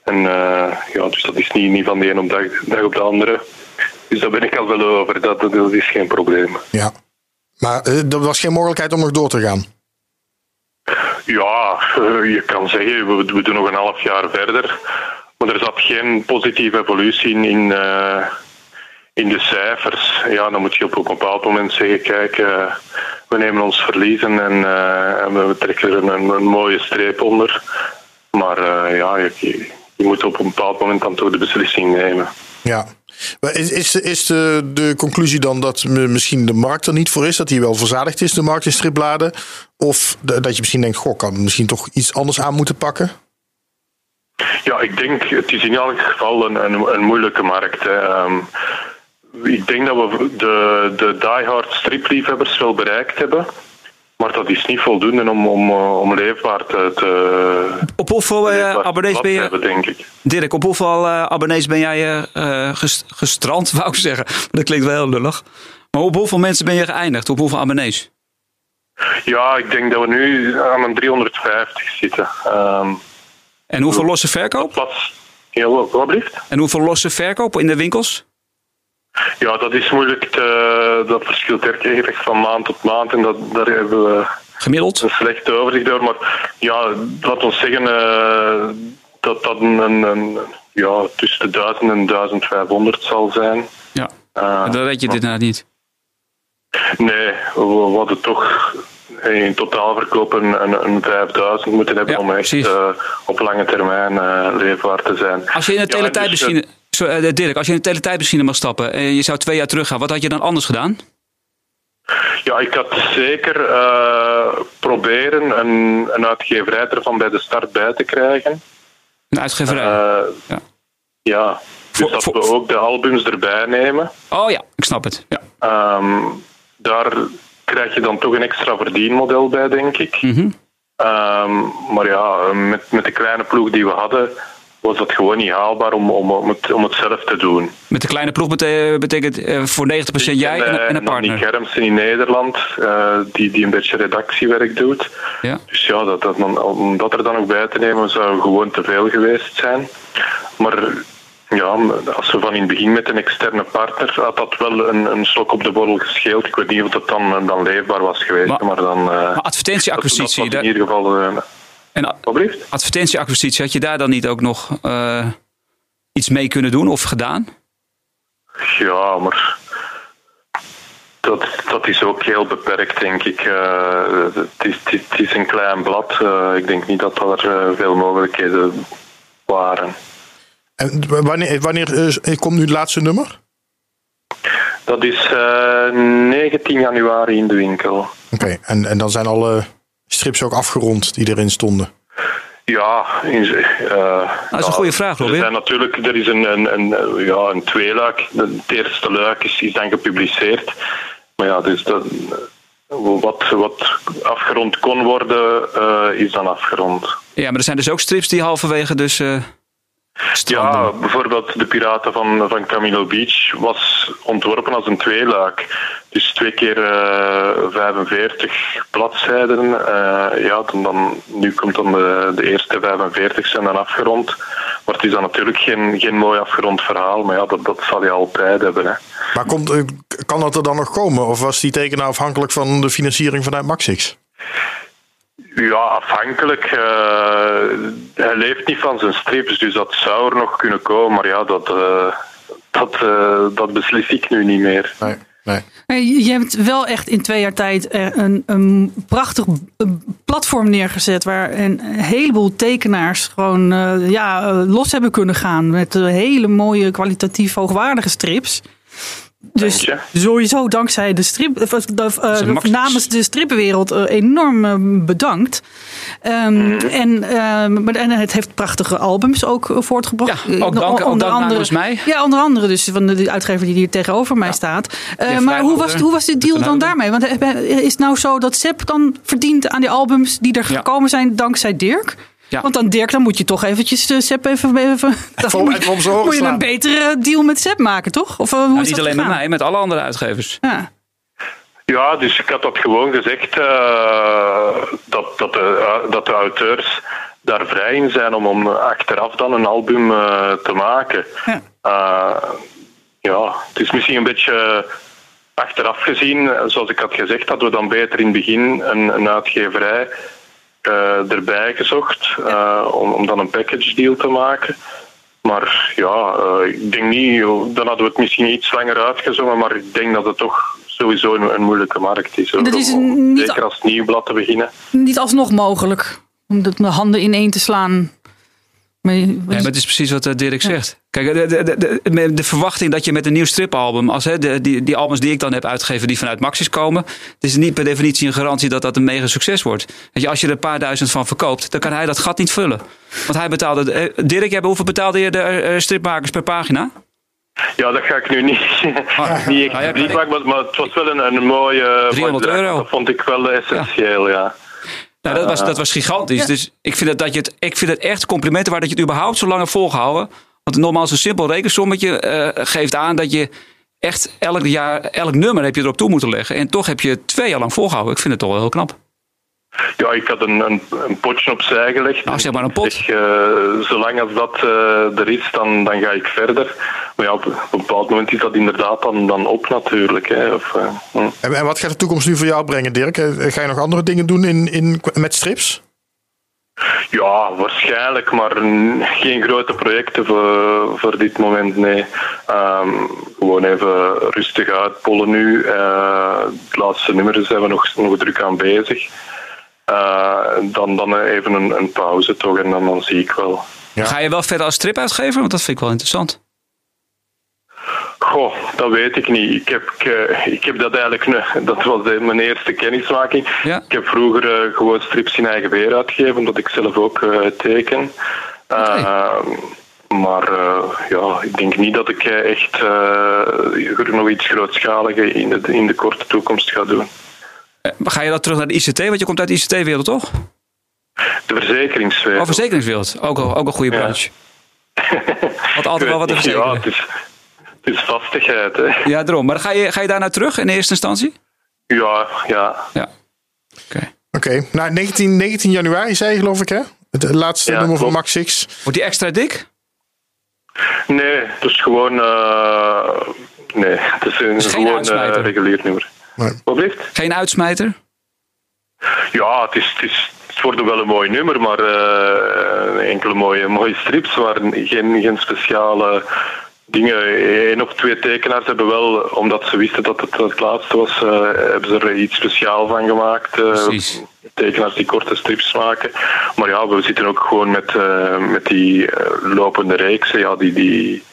En eh, ja, dus dat is niet, niet van de een op dag, dag op de andere. Dus daar ben ik al wel over. Dat, dat, dat is geen probleem. Ja. Maar er was geen mogelijkheid om nog door te gaan. Ja, je kan zeggen, we, we doen nog een half jaar verder. Maar er zat geen positieve evolutie in, in, eh, in de cijfers. Ja, dan moet je op een bepaald moment zeggen, kijk, eh, we nemen ons verlies en, eh, en we trekken er een, een mooie streep onder. Maar ja, je, je- moet op een bepaald moment dan toch de beslissing nemen. Ja. Is, is, is de, de conclusie dan dat misschien de markt er niet voor is? Dat die wel verzadigd is, de markt in stripbladen? Of dat je misschien denkt, goh, kan misschien toch iets anders aan moeten pakken? Ja, ik denk, het is in elk geval een, een, een moeilijke markt. Hè. Ehm, ik denk dat we de, de diehard stripliefhebbers wel bereikt hebben. Maar dat is niet voldoende om, om, eh, om leefbaar te, te, Op hoeveel eh, abonnees ben je, hebben, denk ik. Dirk, op hoeveel eh, abonnees ben jij ges- gestrand, wou ik zeggen. Dat klinkt wel heel lullig. Maar op hoeveel mensen ben je geëindigd? Op hoeveel abonnees? Ja, ik denk dat we nu aan een 350 zitten. Ehm En hoeveel losse verkoop? plaats, ja, wat? En hoeveel losse verkoop in de winkels? Ja, dat is moeilijk. Te, dat verschilt erg van maand tot maand. En dat, daar hebben we Gemiddeld? een slechte overzicht door. Maar ja, laat ons zeggen eh, dat dat een, een, een- ja, tussen de 1000 en 1500 zal zijn. Ja. Eh, Dan weet je dit inderdaad niet. Nee, we, we hadden toch in totaal verkopen een, een 5000 moeten hebben Ja, om echt eh, op lange termijn eh, leefbaar te zijn. Als je in een Ja, dus, teletijdmachine... Eh, Dirk, als je in een teletijdmachine mag stappen en je zou twee jaar teruggaan, wat had je dan anders gedaan? Ja, ik had zeker eh, proberen een, een uitgeverij ervan bij de start bij te krijgen. Een uitgeverij? Eh, Ja. ja, dus dat we ook de albums erbij nemen. Oh ja, ik snap het. Ja. Ehm, daar krijg je dan toch een extra verdienmodel bij, denk ik. Mhm. Ehm, maar ja, met, met de kleine ploeg die we hadden, was dat gewoon niet haalbaar om, om, om, het, om het zelf te doen. Met de kleine ploeg bete- betekent eh, voor 90% jij en, en een Nanny partner. Germsen in Nederland, eh, die, die een beetje redactiewerk doet. Ja. Dus ja, dat, dat, om dat er dan ook bij te nemen zou gewoon te veel geweest zijn. Maar ja, als we van in het begin met een externe partner, had dat wel een, een slok op de borrel gescheeld. Ik weet niet of dat dan, dan leefbaar was geweest, Maar- maar, dan... eh, Maar advertentieacquisitie, dat in ieder geval... eh, en advertentieacquisitie, had je daar dan niet ook nog eh, iets mee kunnen doen of gedaan? Ja, maar dat, dat is ook heel beperkt, denk ik. Eh, het, is, het, is, een klein blad. Eh, ik denk niet dat er eh, veel mogelijkheden waren. En wanneer, wanneer eh, komt nu het laatste nummer? Dat is eh, 19 januari in de winkel. Oké, en, en dan zijn alle strips ook afgerond die erin stonden. Ja, in, eh, Dat is een goede vraag, Er Robin. zijn natuurlijk, er is een, een, een, ja, een tweeluik. Het eerste luik is, is dan gepubliceerd. Maar ja, dus dat, wat, wat afgerond kon worden, eh, is dan afgerond. Ja, maar er zijn dus ook strips die halverwege dus eh stranden. Ja, bijvoorbeeld de Piraten van, van Camino Beach was ontworpen als een tweeluik. Dus twee keer eh 45 bladzijden. Eh, ja, dan, dan, nu komt dan de, de eerste 45 zijn dan afgerond. Maar het is dan natuurlijk geen, geen mooi afgerond verhaal. Maar ja, dat, dat zal je altijd hebben. Hè. Maar komt, eh, kan dat er dan nog komen? Of was die tekenaar afhankelijk van de financiering vanuit Maxix? Ja, afhankelijk. eh, hij leeft niet van zijn strips, dus dat zou er nog kunnen komen. Maar ja, dat, eh, dat, eh, dat beslis ik nu niet meer. Nee, nee. Je hebt wel echt in twee jaar tijd een, een prachtig platform neergezet. Waar een heleboel tekenaars gewoon eh, ja, los hebben kunnen gaan. Met hele mooie, kwalitatief hoogwaardige strips. Dus sowieso dankzij de strip, of, eh, max- namens de strippenwereld eh, enorm eh, bedankt. Mhm. en, ehm, en het heeft prachtige albums ook eh, voortgebracht. Ja, ook Eh, dank- ook dank namens mij. Ja, onder andere dus van de, uitgever die hier tegenover mij staat. Eh, maar hoe was, hoe was de deal dan daarmee? Want eh, is het nou zo dat Sepp dan verdient aan die albums die er Ja. gekomen zijn dankzij Dirk? Ja. Want dan Dirk, dan moet je toch eventjes uh, Sepp even... even dan moet, even om zijn oren moet je een betere deal met Sepp maken, toch? Of eh, hoe Nou, is niet dat alleen met mij, met alle andere uitgevers. Ja. Ja, dus ik had dat gewoon gezegd eh, dat, dat, de, dat de auteurs daar vrij in zijn om, om achteraf dan een album eh, te maken. Ja. Eh, ja, het is misschien een beetje achteraf gezien, zoals ik had gezegd, hadden we dan beter in het begin een, een uitgeverij erbij gezocht eh, om, om dan een package deal te maken. Maar ja, eh, ik denk niet, dan hadden we het misschien iets langer uitgezongen, maar ik denk dat het toch sowieso een, een moeilijke markt is. Dat is om- Zeker als nieuwblad te beginnen. Niet alsnog mogelijk om de handen ineen te slaan. Maar, Nee, maar het is precies wat eh, Dirk zegt. Kijk, de, de, de, de, de verwachting dat je met een nieuw stripalbum, als hè, de, die, die albums die ik dan heb uitgegeven, die vanuit Maxis komen, het is niet per definitie een garantie dat dat een mega succes wordt. Weet je, als je er een paar duizend van verkoopt, dan kan hij dat gat niet vullen. Want hij betaalde. eh, Dirk, jij- hoeveel betaalde je de eh, stripmakers per pagina? Ja, dat ga ik nu niet, Ah, niet maken, maar, maar het was wel een, een mooie... 300 mooie bedrag. euro. Dat vond ik wel essentieel, ja. Nou, dat was, dat was gigantisch. Dus ik vind, het, dat je het, ik vind het echt complimenten waard dat je het überhaupt zo lang hebt volgehouden. Want nogmaals, een simpel rekensommetje eh, geeft aan dat je echt elk jaar, elk nummer heb je erop toe moeten leggen. En toch heb je twee jaar lang volgehouden. Ik vind het toch wel heel knap. Ja, ik had een, een, een potje opzij gelegd. Nou, zeg maar een pot. Zeg, eh, zolang als dat eh, er is, dan, dan ga ik verder. Maar ja, op, op een bepaald moment is dat inderdaad dan, dan op natuurlijk. Hè. Of, eh, hm. En, en wat gaat de toekomst nu voor jou brengen, Dirk? Ga je nog andere dingen doen in, in, met strips? Ja, waarschijnlijk, maar geen grote projecten voor, voor dit moment, nee. Ehm, gewoon even rustig uitpollen nu. Eh het laatste nummer zijn we nog, nog druk aan bezig. Eh, dan, dan even een, een pauze toch en dan, dan zie ik wel. Ga je wel verder als stripuitgever? Want dat vind ik wel interessant. Goh, dat weet ik niet. Ik heb, ik, ik heb dat eigenlijk, dat was de- mijn eerste kennismaking. Ik heb vroeger eh, gewoon strips in eigen beheer uitgegeven, omdat ik zelf ook eh, teken. Eh, maar eh, ja, ik denk niet dat ik eh, echt eh, nog iets grootschalige in de, in de korte toekomst ga doen. Ga je dat terug naar de ICT? Want je komt uit de ICT-wereld, toch? De verzekeringswereld. Oh, verzekeringswereld. Ook, al- ook een goede branche. Wat altijd wel wat te Ja, verzekeren. het is, het is vastigheid, hè. Ja, daarom. Maar ga je, ga je daar naar terug in eerste instantie? Ja, ja. Ja. Oké, nou 19, 19 januari zei je geloof ik hè? Het laatste Ja, nummer van. Max Six. Wordt die extra dik? Nee, het is gewoon... eh, nee, het is een is gewoon eh, regulier nummer. Wat blijft? Geen uitsmijter? Ja, het is, het is het wordt wel een mooi nummer, maar eh, enkele mooie, mooie strips, maar geen, geen speciale dingen. Eén of twee tekenaars hebben wel, omdat ze wisten dat het het laatste was, eh, hebben ze er iets speciaal van gemaakt. eh, Precies. tekenaars die korte strips maken. Maar ja, we zitten ook gewoon met, eh, met die eh, lopende reeksen. Ja, die, die,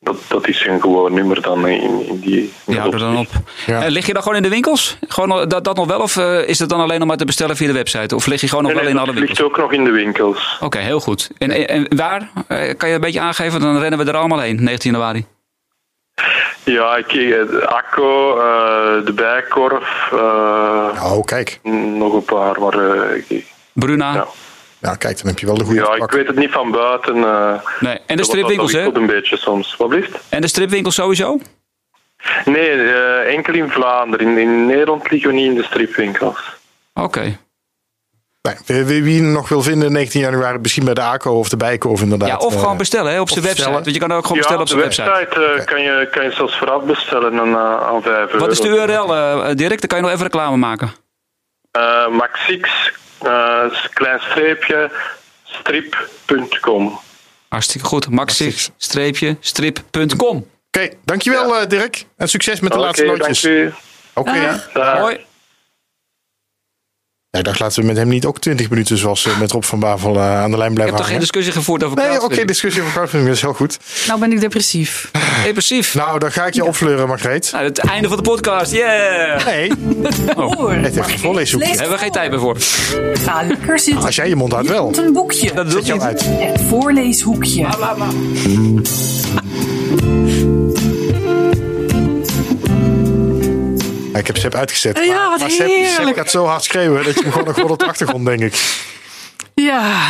dat, dat is een gewoon nummer dan in, in die... Ja, er dan op. Eh, lig je dan gewoon in de winkels? Gewoon dat, dat nog wel? Of eh, is het dan alleen nog maar te bestellen via de website? Of lig je gewoon nog Nee, wel nee, in alle winkels? ligt ook nog in de winkels. Oké, heel goed. En, en, en waar? Eh, kan je een beetje aangeven? Dan rennen we er allemaal heen, 19 januari. Ja, ik, Akko, eh, de Bijkorf. eh, oh, kijk. Nog een paar, maar... eh, Bruna. Ja. Ja, kijk, dan heb je wel de goede ja, ik weet het niet van buiten. eh Nee. En de stripwinkels, dat hè? een beetje soms. Wat blijft? En de stripwinkels sowieso? Nee, eh, enkel in Vlaanderen. In, in Nederland liggen we niet in de stripwinkels. Oké. Nee, wie, wie- nog wil vinden 19 januari, misschien bij de ACO of de Bijkorf inderdaad. Ja, of eh, gewoon bestellen hè, op of zijn website. bestellen. Want je kan ook gewoon ja, bestellen op op zijn de website. website eh, kan, je, kan je zelfs vooraf bestellen aan, eh, aan 5 euro. Wat is de URL, eh Dirk? Dan kan je nog even reclame maken. Eh, Maxix, eh, klein streepje, strip.com. Hartstikke goed. Maxix-strip.com. Oké, dankjewel eh, Dirk. En succes met de Oké, laatste loodjes. dank u. Oké. Ja, dag. Hoi. Ja, ik dacht, laten we met hem niet ook 20 minuten zoals eh, met Rob van Bavel eh, aan de lijn Ik blijven heb toch geen discussie gevoerd over Nee, oké, discussie over crowdfunding is heel goed. Nou ben ik depressief. Depressief. Nou, dan ga ik je opfleuren, Margreet. Nou, het einde van de podcast. Yeah! Nee, Hoor. het heeft een voorleeshoekje. Daar hebben we geen tijd meer voor. Ga lekker zitten. Als jij je mond houdt wel. een boekje. Dat doet niet. uit. Het voorleeshoekje. Ik heb Seb uitgezet. Ja, maar- wat maar Seb, gaat zo hard schreeuwen dat je hem gewoon nog hoort op de achtergrond, denk ik. Ja.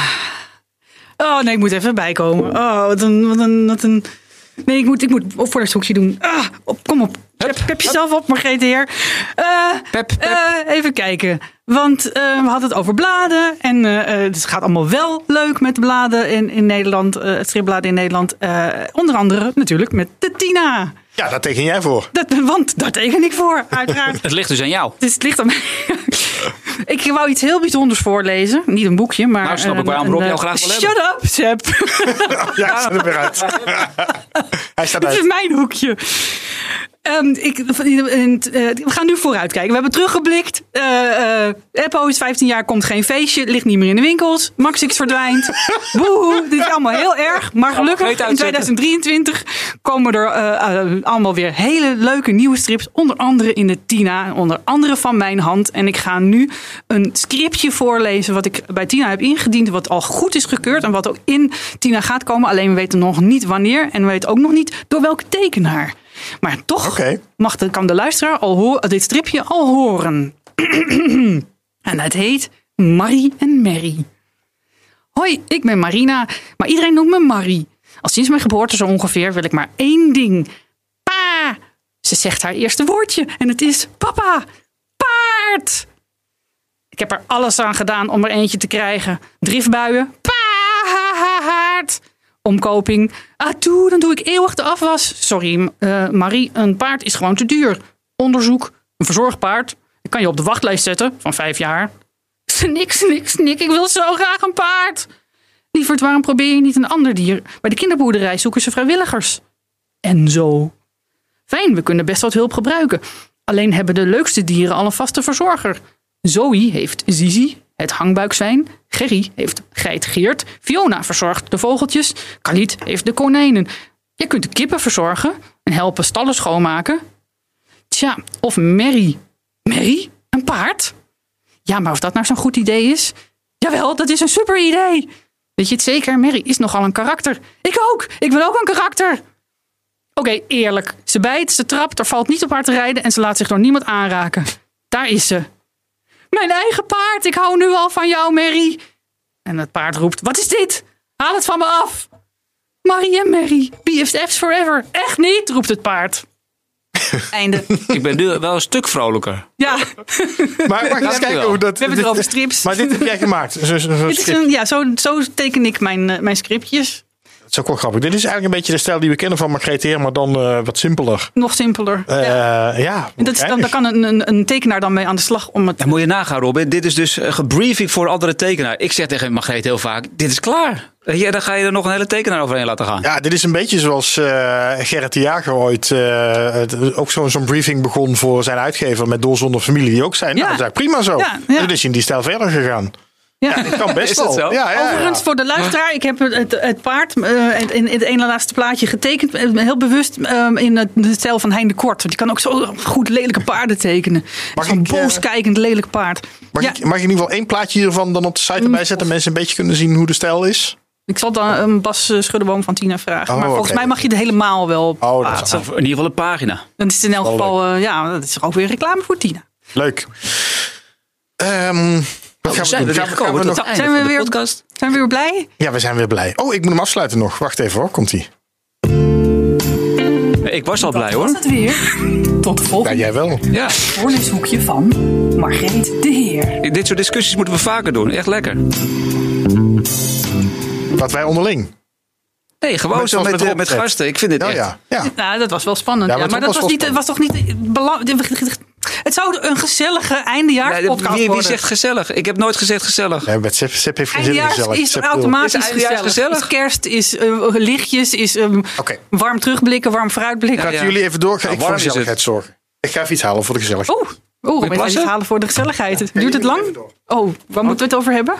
Oh nee, ik moet even bijkomen. Oh, wat een... Wat een, wat een... Nee, ik moet, ik moet op voorleeshoekje doen. Ah, op, kom op. Pep, pep jezelf op, Margreet de Heer. Eh, Pep, pep. eh, even kijken. Want eh, we hadden het over bladen. En het gaat allemaal wel leuk met de bladen in, in Nederland. het stripbladen in Nederland. Onder andere natuurlijk met de Tina. Ja, daar teken jij voor. Dat, want daar teken ik voor, uiteraard. Het ligt dus aan jou. Dus het ligt aan mij. ik wou iets heel bijzonders voorlezen. Niet een boekje, maar... Nou, snap ik waarom een, Rob jou eh, graag wil Shut up, Seb. Ja, ik zet hem weer uit. Hij staat Dit is uit. mijn hoekje. Ehm, ik, eh, we gaan nu vooruitkijken. We hebben teruggeblikt. Eh eh Eppo is 15 jaar, komt geen feestje, ligt niet meer in de winkels. Maxix verdwijnt. Boehoe, dit is allemaal heel erg. Maar gelukkig in uitzetten. 2023 komen er eh, eh, allemaal weer hele leuke nieuwe strips. Onder andere in de Tina, onder andere van mijn hand. En ik ga nu een scriptje voorlezen wat ik bij Tina heb ingediend. Wat al goed is gekeurd en wat ook in Tina gaat komen. Alleen we weten nog niet wanneer en we weten ook nog niet door welke tekenaar. Maar toch mag de, kan de luisteraar al hoor, dit stripje al horen. en het heet Marie en Mary. Hoi, ik ben Marina, maar iedereen noemt me Marie. Al sinds mijn geboorte zo ongeveer wil ik maar één ding. Pa! Ze zegt haar eerste woordje en het is papa. Paard! Ik heb er alles aan gedaan om er eentje te krijgen. Driftbuien. Paard! Omkoping. Ah, toe, dan doe ik eeuwig de afwas. Sorry, eh, Marie, een paard is gewoon te duur. Onderzoek. Een verzorgd paard. Ik kan je op de wachtlijst zetten van vijf jaar. Snik, snik, snik. Ik wil zo graag een paard. Lieverd, waarom probeer je niet een ander dier? Bij de kinderboerderij zoeken ze vrijwilligers. En zo. Fijn, we kunnen best wat hulp gebruiken. Alleen hebben de leukste dieren al een vaste verzorger. Zoe heeft Zizi, het hangbuikzwijn. Gerry heeft geit Geert. Fiona verzorgt de vogeltjes. Kaliet heeft de konijnen. Je kunt de kippen verzorgen en helpen stallen schoonmaken. Tja, of Mary. Mary? Een paard? Ja, maar of dat nou zo'n goed idee is? Jawel, dat is een super idee. Weet je het zeker? Mary is nogal een karakter. Ik ook. Ik ben ook een karakter. Oké, eerlijk. Ze bijt, ze trapt, er valt niet op haar te rijden en ze laat zich door niemand aanraken. Daar is ze. Mijn eigen paard, ik hou nu al van jou, Mary. En het paard roept: Wat is dit? Haal het van me af. Marie en Mary, BFF's forever. Echt niet, roept het paard. Einde. Ik ben nu wel een stuk vrolijker. Ja, Maar mag ik eens kijken hoe dat... we hebben het over strips. Maar dit heb jij gemaakt. Zo, zo, zo Dit is script. een, ja, zo, zo teken ik mijn, eh, mijn scriptjes. Dat is ook wel grappig. Dit is eigenlijk een beetje de stijl die we kennen van Margreet Heer, maar dan eh, wat simpeler. Nog simpeler. Eh, ja. ja, En dat is, dan, daar kan een, een, een tekenaar dan mee aan de slag om het. Dan moet je nagaan, Robin. Dit is dus een gebriefing voor andere tekenaar. Ik zeg tegen Margreet heel vaak, dit is klaar. Je, dan ga je er nog een hele tekenaar overheen laten gaan. Ja, dit is een beetje zoals eh, Gerrit de Jager ooit eh, het- ook zo'n zo'n briefing begon voor zijn uitgever met Doel zonder familie. Die ook zei, nou, Ja. dat is eigenlijk prima zo. Ja, ja. En dus in die stijl verder gegaan. Ja. Het kan best dat wel. zo? Ja, ja, ja. Overigens, voor de luisteraar, ik heb het, het, paard eh, in, in het ene laatste plaatje getekend. eh, Heel bewust eh, in het, de stijl van Hein de Kort. Want die kan ook zo goed lelijke paarden tekenen. Mag Zo'n eh, booskijkend lelijk paard. Mag, ja, ik, mag ik in ieder geval één plaatje hiervan dan op de site erbij zetten? Mensen een beetje kunnen zien hoe de stijl is? ik zal dan een Bas eh, Schuddeboom van Tina vragen. Oh, maar volgens mij mag je het helemaal wel Oh, dat is plaatsen. Of in ieder geval een pagina. Dan is het in elk geval, ja, dat is ook weer reclame voor Tina. Leuk. Ehm, wat we gaan zijn er weer we- gekomen we tot nog- het einde Zijn we van de weer- podcast. Zijn we weer blij? Ja, we zijn weer blij. Oh, ik moet hem afsluiten nog. Wacht even hoor, komt ie. Ik was al blij Dat was hoor. het weer. Tot de Ja, volgende jij wel. Ja, voorleeshoekje van Margreet de Heer. dit soort discussies moeten we vaker doen. Echt lekker. Wat wij onderling. Nee, gewoon Met- zo met, met gasten. Ik vind dit Ja, echt... ja. ja. Nou, dat was wel spannend. Ja, Ja, maar dat was niet, was toch niet belangrijk. Het zou een gezellige Nee, eindejaarspodcast wie, wie worden. zegt gezellig? Ik heb nooit gezegd gezellig. Ja, met Sip, Sip heeft Eindejaars gezellig. is automatisch Is gezellig. gezellig? Is kerst, is eh, lichtjes, is Oké. warm terugblikken, warm vooruitblikken. Laten Ja. jullie even door. Ga Nou, ik voor gezelligheid zorgen. Ik ga even iets halen voor de gezelligheid. Oeh, oeh, we gaan plassen? iets halen voor de gezelligheid. Duurt het lang? Oh, waar moeten we het over hebben?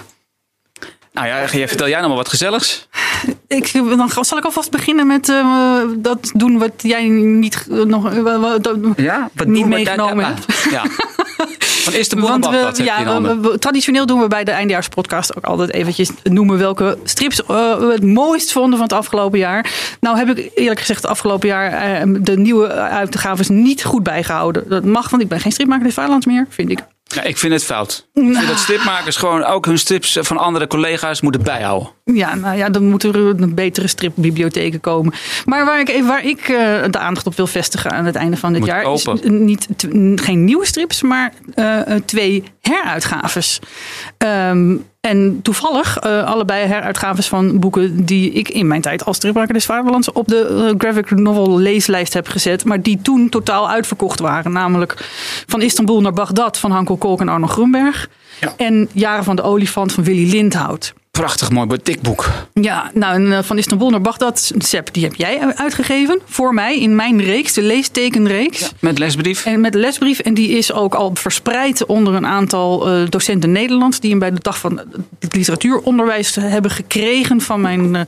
Nou ja, je- vertel jij nou maar wat gezelligs. Ik, dan zal ik alvast beginnen met eh, dat doen wat jij niet eh, nog eh, wa- wa- dat- Ja, wat niet meegenomen hebt. Ja. Van Istanbul Want naar we, je ja, in handen. we- we- traditioneel doen we bij de eindejaarspodcast ook altijd eventjes noemen welke strips eh, we het mooist vonden van het afgelopen jaar. Nou heb ik eerlijk gezegd het afgelopen jaar eh, de nieuwe uitgaves niet goed bijgehouden. Dat mag, want ik ben geen stripmaker des vaderlands meer, vind ik. Ja, ik vind het fout. Ik vind dat stripmakers gewoon ook hun strips van andere collega's moeten bijhouden. Ja, nou ja, dan moeten er een betere stripbibliotheken komen. Maar waar ik, waar ik eh, de aandacht op wil vestigen aan het einde van dit Moet jaar... is kopen. niet, geen nieuwe strips, maar eh, eh, twee heruitgaves. Ehm, en toevallig eh, allebei heruitgaves van boeken die ik in mijn tijd als stripmaker des Vaderlands op de eh, graphic novel leeslijst heb gezet. Maar die toen totaal uitverkocht waren. Namelijk Van Istanbul naar Bagdad van Hanko Kolk en Arno Grunberg. En Jaren van de Olifant van Willy Lindhout. Prachtig mooi, boek, dik boek. Ja, nou, en eh, van Istanbul naar Bagdad, Sepp, die heb jij uitgegeven voor mij in mijn reeks, de leestekenreeks. Met lesbrief. En met lesbrief. En die is ook al verspreid onder een aantal eh, docenten Nederlands. Die hem bij de dag van het literatuuronderwijs hebben gekregen van mijn eh,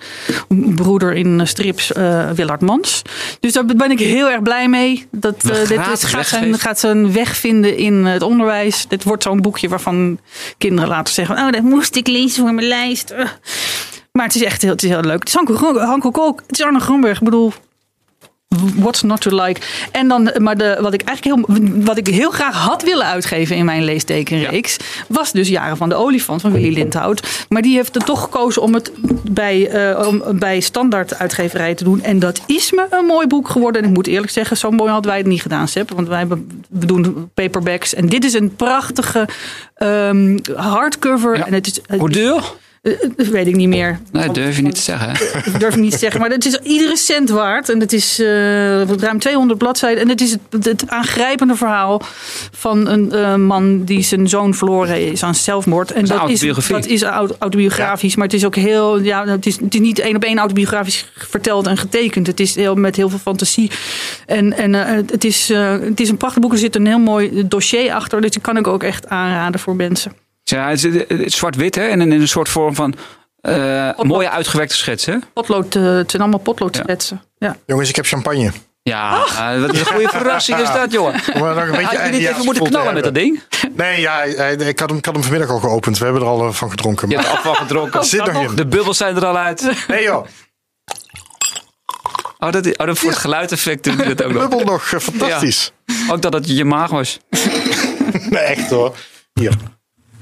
broeder in strips, eh Willard Mans. Dus daar ben ik heel erg blij mee. Dat, dit is, gaat, zijn, gaat zijn weg vinden in het onderwijs. Dit wordt zo'n boekje waarvan kinderen later zeggen: Oh, dat moest ik lezen voor mijn lijst. Ugh. Maar het is echt heel, het is heel leuk. Het is Hanko, Kolk, het is Arne Grunberg. Ik bedoel, What's not to like? En dan, maar de, wat, ik eigenlijk heel, wat ik heel graag had willen uitgeven in mijn leestekenreeks, was dus Jaren van de Olifant van Willy Lindhout. Maar die heeft er toch gekozen om het bij, eh, om, bij standaard uitgeverij te doen. En dat is me een mooi boek geworden. En ik moet eerlijk zeggen, zo mooi hadden wij het niet gedaan, Sepp. Want wij hebben, we doen paperbacks. En dit is een prachtige ehm, hardcover. En het is, Hoe duur? Eh, Dat weet ik niet meer. Nee, durf je niet te zeggen. hè? Ik durf het niet te zeggen, maar het is iedere cent waard. En het is eh, ruim 200 bladzijden. En het is het, het aangrijpende verhaal van een eh, man die zijn zoon verloren is aan zelfmoord. En is dat is, dat is auto- autobiografisch, maar het is ook heel. Ja, het, is, het is niet één op één autobiografisch verteld en getekend. Het is heel, met heel veel fantasie. En, en eh, het, is, eh, het is een prachtig boek. Er zit een heel mooi dossier achter. Dus die kan ik ook echt aanraden voor mensen. Ja, het is, zwart-wit hè? en in een soort vorm van eh, mooie uitgewerkte schets. Hè? Potlood, eh, het zijn allemaal potloodschetsen. Ja. Jongens, ik heb champagne. Ja, eh, wat een goede verrassing is dat, jongen. Maar nog een beetje Had je niet even moeten knallen met dat ding? Nee, ja, ik had, hem, ik had hem vanmiddag al geopend. We hebben er al eh, van gedronken. Je Maar hebt afval gedronken. zit nog in. De bubbels zijn er al uit. Nee joh, Oh, dat, oh, dat voor het geluideffect doet ook nog. bubbel nog. Fantastisch. Ook dat het je maag was. Nee, echt hoor. Hier.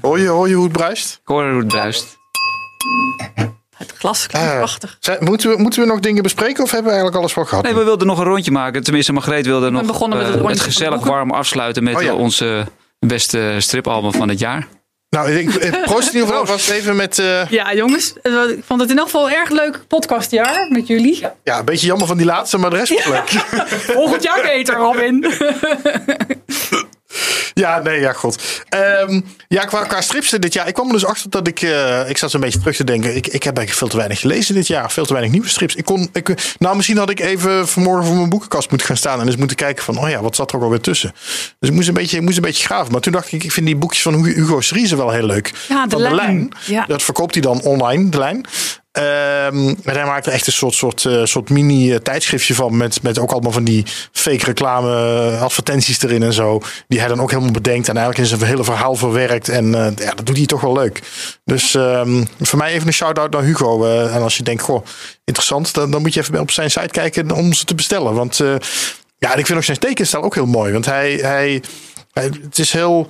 Hoor je, hoor je hoe het bruist? Ik hoor hoe het bruist. Het glas klinkt Eh, prachtig. zijn- moeten, we, moeten we nog dingen bespreken of hebben we eigenlijk alles wel gehad? Nee, we wilden nog een rondje maken. Tenminste, Margreet wilde nog begonnen met eh, het gezellig warm afsluiten met Oh ja. onze beste stripalbum van het jaar. Nou, ik, ik- proost in ieder geval vast even met... eh, Ja, jongens. Ik vond het in elk geval een erg leuk podcastjaar met jullie. ja, een beetje jammer van die laatste, maar de rest was leuk. Volgend jaar beter, Robin. Ja, nee, ja, god. Ehm, ja, qua, qua strips dit jaar. Ik kwam er dus achter dat ik... eh, ik zat zo'n beetje terug te denken. Ik, ik heb eigenlijk veel te weinig gelezen dit jaar. Veel te weinig nieuwe strips. Ik kon, ik, nou, misschien had ik even vanmorgen voor mijn boekenkast moeten gaan staan. En eens moeten kijken van... Oh ja, wat zat er ook alweer tussen? Dus ik moest een beetje, ik moest een beetje graven. Maar toen dacht ik... Ik vind die boekjes van Hugo Seriese wel heel leuk. Ja, de van lijn. Ja. Dat verkoopt hij dan online, de lijn. Ehm, en hij er echt een soort, soort, eh, soort mini eh, tijdschriftje van. Met, met ook allemaal van die fake reclame eh, advertenties erin en zo. Die hij dan ook helemaal bedenkt. En eigenlijk in zijn hele verhaal verwerkt. En ja, dat doet hij toch wel leuk. Dus ehm, voor mij even een shout-out naar Hugo. en als je denkt, goh, interessant. Dan, dan moet je even op zijn site kijken om ze te bestellen. Want ja, ik vind ook zijn tekenstijl ook heel mooi. Want hij, hij het is heel...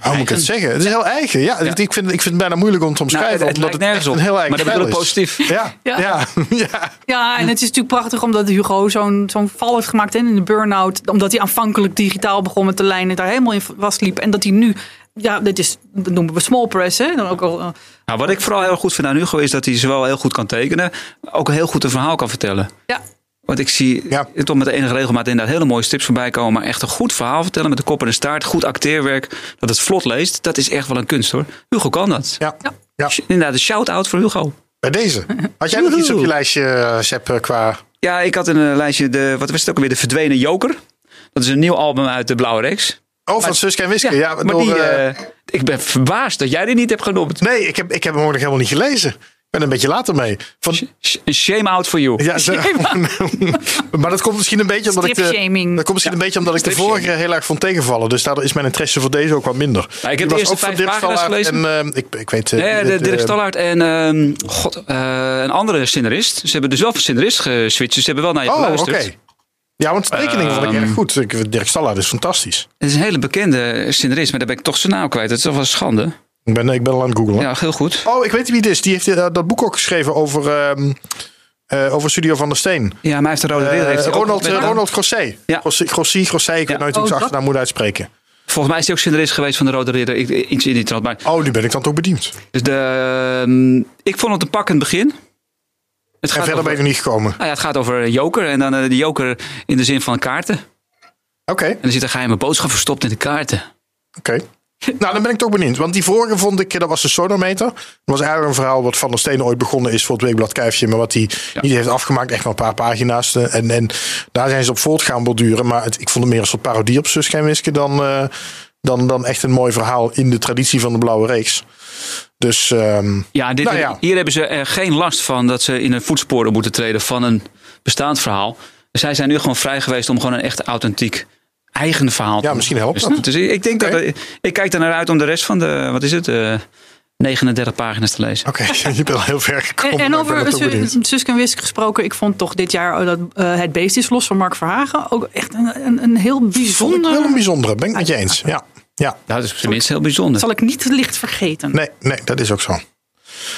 Hoe moet ik het zeggen? Het is heel eigen. Ja, Ik, vind, ik vind het bijna moeilijk om te omschrijven. Nou, het- het omdat lijkt nergens op, een heel eigen maar dat bedoel ik stijl is. positief. Ja, Ja. ja. ja. Ja, en het is natuurlijk prachtig omdat Hugo zo'n zo'n val heeft gemaakt in de burn-out. Omdat hij aanvankelijk digitaal begon met de lijnen, daar helemaal in vastliep. En dat hij nu, ja, dit is, dat noemen we small press, hè. Dan ook al, eh, Nou, wat ik vooral heel goed vind aan Hugo is dat hij zowel heel goed kan tekenen, ook heel goed een verhaal kan vertellen. ja, Want ik zie Ja. toch met de enige regelmaat inderdaad hele mooie tips voorbij komen. Maar echt een goed verhaal vertellen met de kop en de staart. Goed acteerwerk. Dat het vlot leest. Dat is echt wel een kunst hoor. Hugo kan dat. Ja. Ja. Inderdaad, een shout-out voor Hugo. Bij deze. Had jij nog iets op je lijstje, eh, Sepp, eh, qua... Ja, ik had in een lijstje, de, wat was het ook alweer? De Verdwenen Joker. Dat is een nieuw album uit de Blauwe Reeks. Oh, van Suske en Wiske. Ja, maar door, die, eh, eh, ik ben verbaasd dat jij die niet hebt genoemd. nee, ik heb, ik heb hem ook nog helemaal niet gelezen. Ik ben een beetje later mee. Van, Sh- Shame out for you. ja, maar dat komt misschien een beetje omdat ik de, dat komt misschien een beetje omdat ik de vorige heel erg vond tegenvallen. Dus daardoor is mijn interesse voor deze ook wat minder. Ik heb de eerste ook van vijf Dirk pagina's gelezen. En, eh, ik, ik weet... eh, de Dirk eh, Stallaert en ehm, God, eh, een andere scenarist. Ze hebben dus wel van scenarist geswitcht. Dus ze hebben wel naar je Oh, oké. geluisterd. Ja, want tekeningen vond ik erg Ehm, goed. Ik, Dirk Stallaert is fantastisch. Het is een hele bekende scenarist, maar daar ben ik toch zijn naam kwijt. Dat is toch wel een schande. Ik ben, ik ben al aan het googlen. Ja, heel goed. Oh, ik weet wie het is. Die heeft eh, dat boek ook geschreven over, ehm, eh, over Studio van der Steen. Ja, maar hij heeft de Rode Eh, Ridder. heeft ook Ronald, eh, Ronald Grosset. Ja. Grosset, Grosset, Grosset, ik weet nooit hoe ik Oh, zijn dat- achternaam moet uitspreken. Volgens mij is hij ook scenarist geweest van de Rode Ridder. Ik, iets in die trant. Maar, Oh, nu ben ik dan toch bediend. dus de, ehm, ik vond het een pakkend begin. Het En verder over, ben er niet gekomen. nou ja, het gaat over een joker. En dan eh, de joker in de zin van kaarten. Oké, En er zit een geheime boodschap verstopt in de kaarten. oké. Nou, dan ben ik toch benieuwd. Want die vorige vond ik, dat was de sonometer. Dat was eigenlijk een verhaal wat Van der Steen ooit begonnen is voor het Weekblad Kuifje. Maar wat hij niet heeft afgemaakt. Echt maar een paar pagina's. En, en daar zijn ze op voort gaan borduren. Maar het, ik vond het meer een soort parodie op Suske en Wiske dan, eh, dan, dan echt een mooi verhaal in de traditie van de Blauwe Reeks. Dus ehm, Ja, dit, nou ja. hier hebben ze er geen last van dat ze in een voetsporen moeten treden van een bestaand verhaal. Zij zijn nu gewoon vrij geweest om gewoon een echt authentiek eigen verhaal Ja, misschien helpt Dus- dat. Dus ik denk dat ik kijk er naar uit om de rest van de wat is het, eh 39 pagina's te lezen. Oké, je bent al heel ver gekomen. En, en over er Suske en Wiske gesproken, ik vond toch dit jaar dat eh, Het Beest is los van Mark Verhagen ook echt een, een, een heel Vond ik bijzonder. wel een bijzondere, ben ik met je eens. Ja, ja. Nou, dat is tenminste heel bijzonder. Zal ik niet licht vergeten. Nee, nee, dat is ook zo.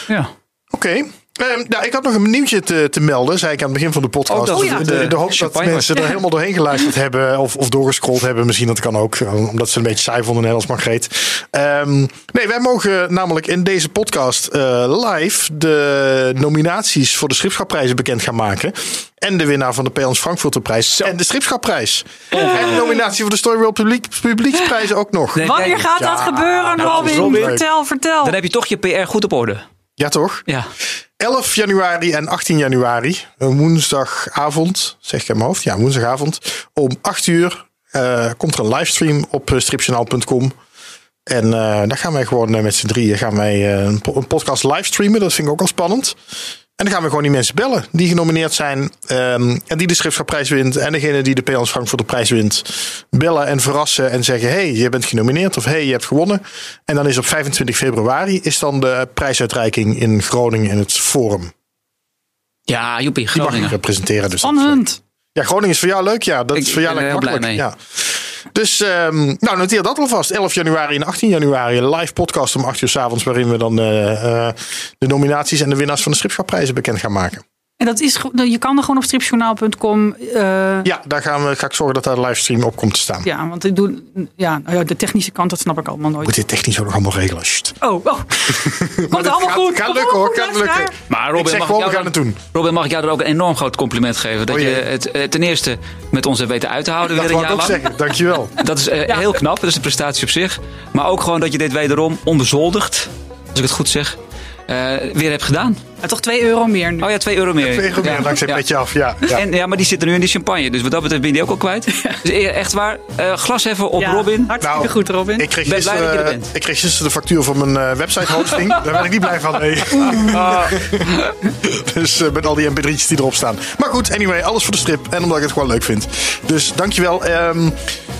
Ja. Oké. Ehm, nou, ik had nog een nieuwtje te, te melden, zei ik aan het begin van de podcast. Oh, dat de, het de, de de hoop dat mensen er helemaal doorheen geluisterd hebben of, of doorgescrolld hebben. Misschien dat kan ook, eh, omdat ze een beetje saai vonden, net als Margreet. Ehm, nee, wij mogen namelijk in deze podcast eh, live de nominaties voor de Schipschapprijzen bekend gaan maken. En de winnaar van de Peons Frankfurterprijs en de Schipschapprijs. En de nominatie voor de Storyworld publiek, Publieksprijs ook nog. Nee, Wanneer gaat ja, dat gebeuren, Robin? Robin. Vertel, vertel. Dan heb je toch je PR goed op orde. Ja, toch? Ja. 11 januari en 18 januari, een woensdagavond, zeg ik in mijn hoofd, ja, woensdagavond, om 8 uur eh, komt er een livestream op eh, stripjournaal.com. En eh daar gaan wij gewoon met z'n drieën gaan wij, een podcast livestreamen. Dat vind ik ook al spannend. En dan gaan we gewoon die mensen bellen die genomineerd zijn. ehm, en die de Schriftschaprijs wint. En degene die de P.L.S. Frank de prijs wint. Bellen en verrassen en zeggen: hey, je bent genomineerd of hey, je hebt gewonnen. En dan is op 25 februari is dan de prijsuitreiking in Groningen in het Forum. Ja, joepie, Die mag ik Groningen. representeren. Dus dat, Spannend. ja, Groningen is voor jou leuk. Ja, dat Ik is voor jou ben er lekker heel makkelijk. blij Ja. Dus ehm, nou, noteer dat alvast. 11 januari en 18 januari. Een live podcast om 8 uur s avonds. Waarin we dan eh, eh, de nominaties en de winnaars van de Stripschapprijzen bekend gaan maken. En dat is, je kan er gewoon op stripjournaal.com. eh, Ja, daar gaan we, ga ik zorgen dat daar de livestream op komt te staan. ja, want ik doe, ja, nou ja, de technische kant, dat snap ik allemaal nooit. Moet dit technisch ook nog allemaal regelen? Sst. Oh, oh. Komt allemaal gaat- goed. gaat lukken, hoor, gaat lukken. Maar ik Robin, zeg mag gewoon, ik we jou gaan doen. Robin, mag ik jou er ook een enorm groot compliment geven? Dat Oh je het eh, ten eerste met ons hebt weten uit te houden Dat weer een wou ik ook lang. zeggen. Dankjewel. Dat is eh, heel knap. Dat is een prestatie op zich. Maar ook gewoon dat je dit wederom onbezoldigd, als ik het goed zeg, eh, weer hebt gedaan. Ja, toch 2 euro meer nu. Oh ja, 2 euro meer. Twee euro meer, Ja, dankzij ja. Petje Af. Ja, ja. En, ja, maar die zitten nu in die champagne. Dus wat dat betreft ben je die ook al kwijt. Dus e- echt waar. eh, glas even op Ja, Robin. Hartstikke Nou, goed, Robin. Ik kreeg, ben blij dat je er gisteren, bent. ik kreeg gisteren de factuur van mijn eh, website hosting. Daar ben ik niet blij van. Nee. dus eh, met al die mp3'tjes die erop staan. Maar goed, anyway, alles voor de strip. En omdat ik het gewoon leuk vind. Dus dankjewel. Ehm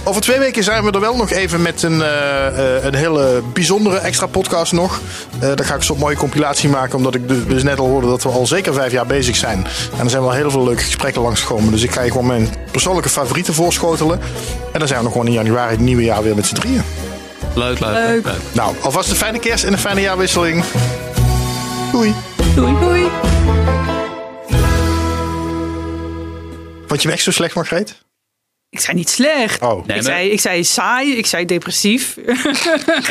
over twee weken zijn we er wel nog even met een, eh, eh, een hele bijzondere extra podcast nog. Eh daar ga ik zo'n mooie compilatie maken. Omdat ik dus, dus net al hoorde dat we al zeker vijf jaar bezig zijn. En er zijn wel heel veel leuke gesprekken langsgekomen. Dus ik ga je gewoon mijn persoonlijke favorieten voorschotelen. En dan zijn we nog gewoon in januari het nieuwe jaar weer met z'n drieën. Leuk, leuk, Leuk. leuk. leuk. Nou, alvast een fijne kerst en een fijne jaarwisseling. Doei. Doei, doei. Vond je me echt zo slecht, Margreet? Ik zei niet slecht. Oh. Nee, ik, maar- zei, ik zei saai, ik zei depressief. Ja,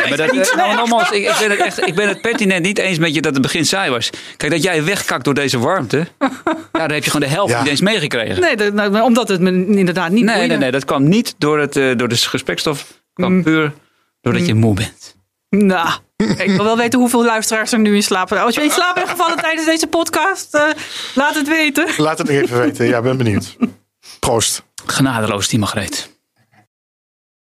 maar dat, eh, nou, nogmaals, ik, ik, ben het echt, ik ben het pertinent niet eens met je dat het begin saai was. Kijk, dat jij wegkakt door deze warmte. ja, dan heb je gewoon de helft Ja. niet eens meegekregen. Nee, dat, nou, omdat het me inderdaad niet Nee, boeide. nee, nee, dat kwam niet door, het, eh, door de gesprekstof. Het kwam puur doordat je moe bent. Nou, ik wil wel weten hoeveel luisteraars er nu in slapen. Als je in slaap bent gevallen tijdens deze podcast, eh, laat het weten. Laat het nog even weten. Ja, ben benieuwd. Proost. Genadeloos, die Margreet.